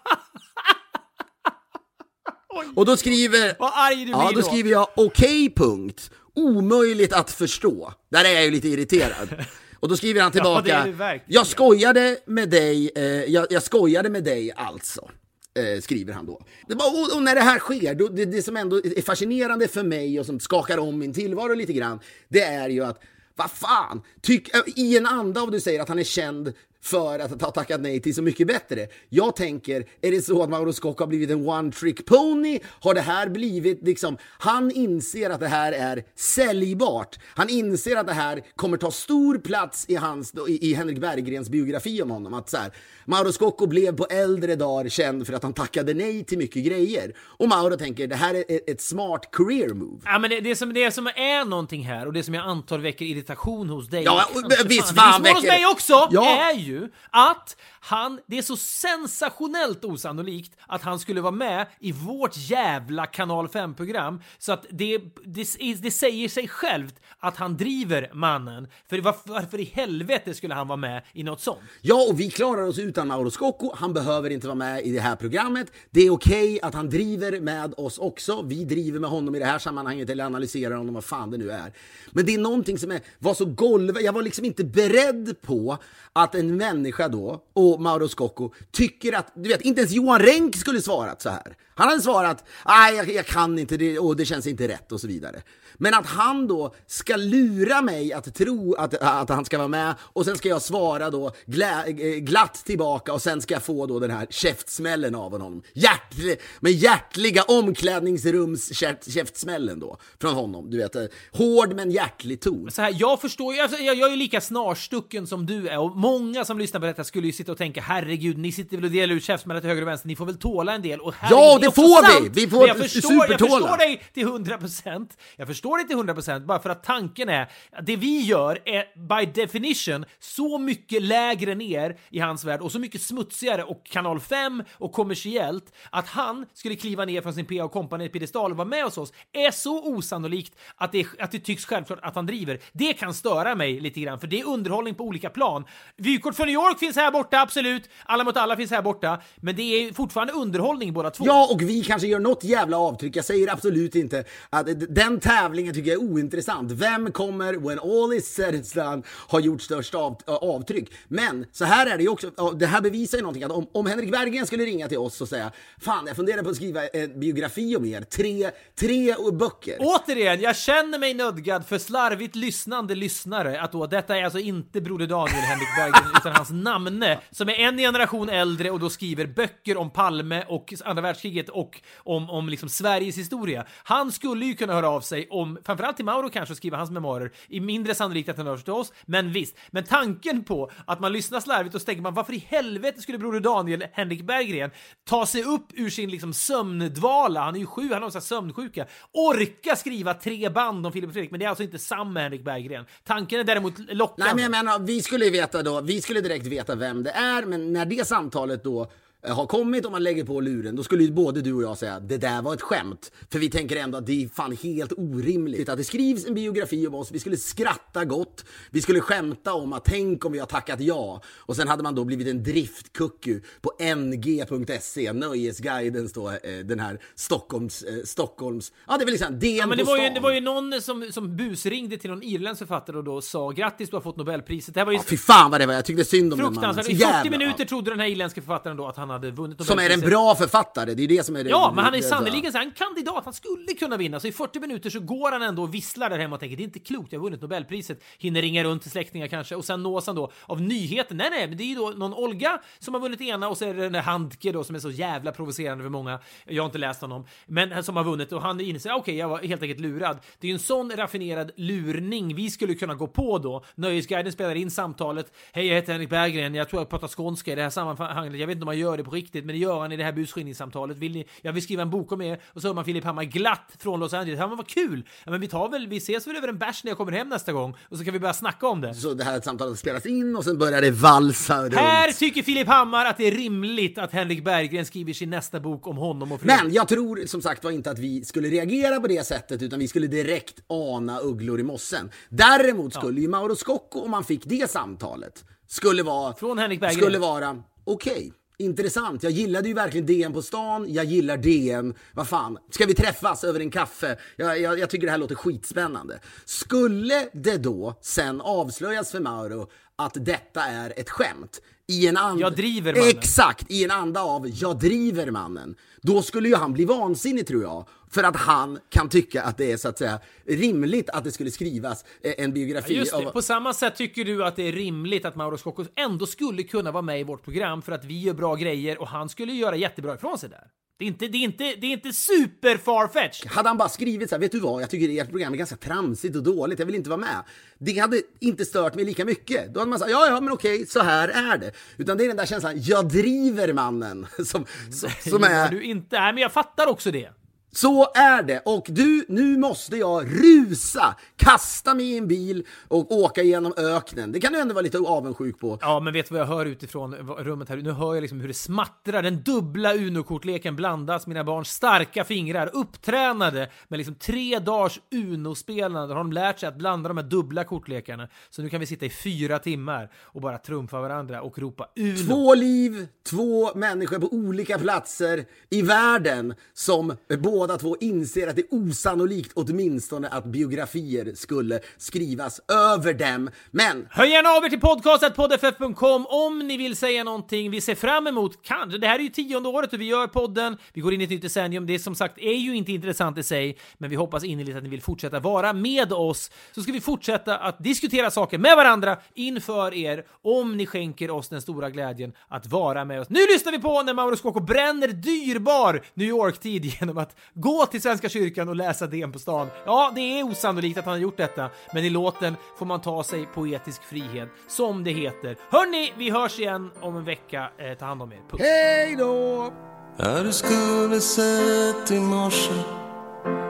Och då skriver... Vad arg du Ja, blir då skriver jag okej punkt. Omöjligt att förstå. Där är jag ju lite irriterad. Och då skriver han Ja, tillbaka. verkligen. jag skojade med dig, eh, jag, jag skojade med dig alltså. Eh, skriver han då. Och, och när det här sker, då, det, det som ändå är fascinerande för mig och som skakar om min tillvaro lite grann, det är ju att, vad fan, tyck, eh, i en anda av du säger att han är känd för att ha tackat nej till Så mycket bättre. Jag tänker, är det så att Mauro Scocco har blivit en one trick pony? Har det här blivit liksom, han inser att det här är säljbart. Han inser att det här kommer ta stor plats i, hans, i, i Henrik Berggrens biografi om honom. Att så här, Mauro Scocco blev på äldre dagar känd för att han tackade nej till mycket grejer. Och Mauro tänker, det här är ett, smart career move. Ja, men det, det, som, det som är någonting här och det som jag antar väcker irritation hos dig. Ja, visst fan, finns hos väcker- mig också, Ja. är ju att han, det är så sensationellt osannolikt att han skulle vara med i vårt jävla kanal 5-program så att det, det, det säger sig självt att han driver mannen. För varför, varför i helvete skulle han vara med i något sånt? Ja, och vi klarar oss utan Mauro Scocco. Han behöver inte vara med i det här programmet. Det är okej att han driver med oss också. Vi driver med honom i det här sammanhanget eller analyserar honom, vad fan det nu är. Men det är någonting som är, var så golv... Jag var liksom inte beredd på att en människa då, och Mauro Scocco, tycker att... Du vet, inte ens Johan Renck skulle svarat så här. Han hade svarat, nej jag, jag kan inte det och det känns inte rätt och så vidare. Men att han då ska lura mig att tro att, att han ska vara med och sen ska jag svara då glä, glatt tillbaka och sen ska jag få då den här käftsmällen av honom. Hjärtlig, med hjärtliga omklädningsrums käft, käftsmällen då från honom. Du vet, eh, hård men hjärtlig ton. Så här, jag förstår ju, alltså, jag, jag är lika snarstucken som du är och många som lyssnar på detta skulle ju sitta och tänka herregud, ni sitter väl och delar ut käftsmällar till höger och vänster, ni får väl tåla en del. Och herregud, Ja, det får vi! sant. Vi får Men jag förstår, supertåla. dig till 100 procent. Jag förstår förstår det till 100% bara för att tanken är att det vi gör är by definition så mycket lägre ner i hans värld och så mycket smutsigare och kanal 5 och kommersiellt att han skulle kliva ner från sin PA Company piedestal och vara med hos oss är så osannolikt att det, att det tycks självklart att han driver. Det kan störa mig lite grann för det är underhållning på olika plan. Vykort från New York finns här borta, absolut. Alla mot alla finns här borta, men det är fortfarande underhållning båda två. Ja, och vi kanske gör något jävla avtryck. Jag säger absolut inte att den tävlingen tycker jag är ointressant. Vem kommer, when all is said and done, ha gjort störst av, avtryck? Men så här är det ju också, det här bevisar ju någonting att om, om Henrik Berggren skulle ringa till oss och säga Fan, jag funderar på att skriva en biografi om er. Tre, tre böcker. Återigen, jag känner mig nödgad för slarvigt lyssnande lyssnare att då detta är alltså inte Broder Daniel Henrik Berggren utan hans namne som är en generation äldre och då skriver böcker om Palme och andra världskriget och om, om liksom Sveriges historia. Han skulle ju kunna höra av sig om, framförallt till Mauro kanske, och skriva hans memoarer. I mindre sannolikt att han hörs till oss, men visst. Men tanken på att man lyssnar slarvigt och så tänker man varför i helvete skulle Broder Daniel Henrik Berggren ta sig upp ur sin liksom sömndvala, han är ju sju, han har så sömnsjuka, orka skriva tre band om Filip och Fredrik, men det är alltså inte samma Henrik Berggren. Tanken är däremot lockande. Nej, men jag menar, vi skulle veta då, vi skulle direkt veta vem det är, men när det samtalet då har kommit och man lägger på luren, då skulle ju både du och jag säga det där var ett skämt. För vi tänker ändå att det är fan helt orimligt att det skrivs en biografi om oss. Vi skulle skratta gott, vi skulle skämta om att tänk om vi har tackat ja. Och sen hade man då blivit en driftkucku på ng.se, Nöjesguidens då, eh, den här Stockholms, eh, Stockholms, ja det är väl liksom DN Ja, men det på var, ju, det var ju någon som, som busringde till någon irländsk författare och då sa grattis, du har fått Nobelpriset. Det här var ju Ja, fy fan vad det var, jag tyckte synd om den mannen. fruktansvärt. I 40 jävla- minuter trodde den här irländska författaren då att han hade vunnit Som är en bra författare, det är det som är det. Ja, men han är sannerligen så här, en kandidat. Han skulle kunna vinna. Så i 40 minuter så går han ändå och visslar där hemma och tänker det är inte klokt, jag har vunnit Nobelpriset. Hinner ringa runt till släktingar kanske och sen nås han då av nyheten. Nej, nej, men det är ju då någon Olga som har vunnit ena och så är det den där Handke då som är så jävla provocerande för många. Jag har inte läst honom, men som har vunnit och han inser okej, jag var helt enkelt lurad. Det är ju en sån raffinerad lurning vi skulle kunna gå på då. Nöjesguiden spelar in samtalet. Hej, jag heter Henrik Berggren. Jag tror jag pratar skånska i det här sammanhanget. Jag vet inte om man gör det på riktigt, men det gör han i det här busringningssamtalet. Vill ni? Jag vill skriva en bok om er och så hör man Filip Hammar glatt från Los Angeles. Ja, men vad kul! Ja, men vi tar väl, vi ses väl över en bärs när jag kommer hem nästa gång och så kan vi börja snacka om det. Så det här samtalet spelas in och sen börjar det valsa runt. Här tycker Filip Hammar att det är rimligt att Henrik Berggren skriver sin nästa bok om honom och Men jag tror som sagt var inte att vi skulle reagera på det sättet utan vi skulle direkt ana ugglor i mossen. Däremot skulle ju Mauro Scocco, om man fick det samtalet, skulle vara... Från Henrik Berggren. Skulle vara, okej. Intressant. Jag gillade ju verkligen DN på stan. Jag gillar DN. Vad fan, ska vi träffas över en kaffe? Jag, jag, jag tycker det här låter skitspännande. Skulle det då sen avslöjas för Mauro att detta är ett skämt i en anda... Jag driver mannen. Exakt, i en anda av jag driver mannen. Då skulle ju han bli vansinnig tror jag. För att han kan tycka att det är så att säga rimligt att det skulle skrivas eh, en biografi Just det. av... På samma sätt tycker du att det är rimligt att Mauro Scocco ändå skulle kunna vara med i vårt program för att vi gör bra grejer och han skulle göra jättebra ifrån sig där. Det är inte, det är inte, det är inte super farfetched. Hade han bara skrivit så här, vet du vad, jag tycker ert program är ganska tramsigt och dåligt, jag vill inte vara med. Det hade inte stört mig lika mycket. Då hade man sagt, ja, ja, men okej, så här är det. Utan det är den där känslan, jag driver mannen, som, som, som är... Du inte, nej, men jag fattar också det. Så är det. Och du, nu måste jag rusa, kasta mig i en bil och åka genom öknen. Det kan du ändå vara lite avundsjuk på. Ja, men vet du vad jag hör utifrån rummet här? Nu hör jag liksom hur det smattrar. Den dubbla Uno-kortleken blandas. Mina barns starka fingrar, upptränade med liksom tre dagars Uno-spelande, har de lärt sig att blanda de här dubbla kortlekarna. Så nu kan vi sitta i fyra timmar och bara trumfa varandra och ropa Uno. Två liv, två människor på olika platser i världen som båda båda två inser att det är osannolikt åtminstone att biografier skulle skrivas över dem. Men Hör gärna av er till podcastet poddff.com om ni vill säga någonting. Vi ser fram emot, kanske, det här är ju tionde året och vi gör podden. Vi går in i ett nytt decennium. Det som sagt är ju inte intressant i sig, men vi hoppas innerligt att ni vill fortsätta vara med oss. Så ska vi fortsätta att diskutera saker med varandra inför er om ni skänker oss den stora glädjen att vara med oss. Nu lyssnar vi på när Mauro Scocco bränner dyrbar New York-tid genom att gå till Svenska kyrkan och läsa DN på stan. Ja, det är osannolikt att han har gjort detta, men i låten får man ta sig poetisk frihet, som det heter. Hörni, vi hörs igen om en vecka. Eh, ta hand om er. Puss! hej då! Ja, du skulle sett i morse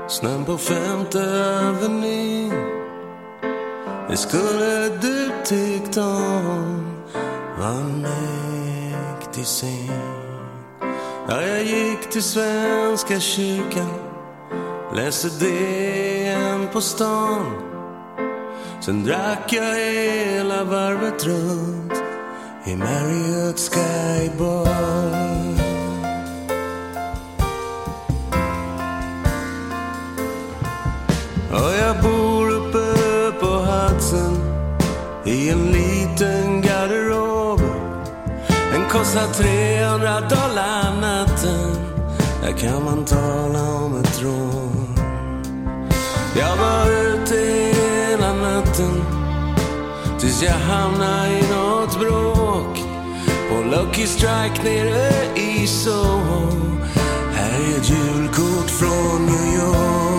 Snön på femte avenyn Det skulle du tyckt om Var en mäktig syn Ja, jag gick till Svenska kyrkan Läste DN på stan. Sen drack jag hela varvet runt I Marriott Skybar Och jag bor uppe på Hudson i en liten kostar 300 dollar natten. Här kan man tala om ett rån. Jag var ute hela natten tills jag hamnade i något bråk. På Lucky Strike nere i Soho. Här är ett julkort från New York.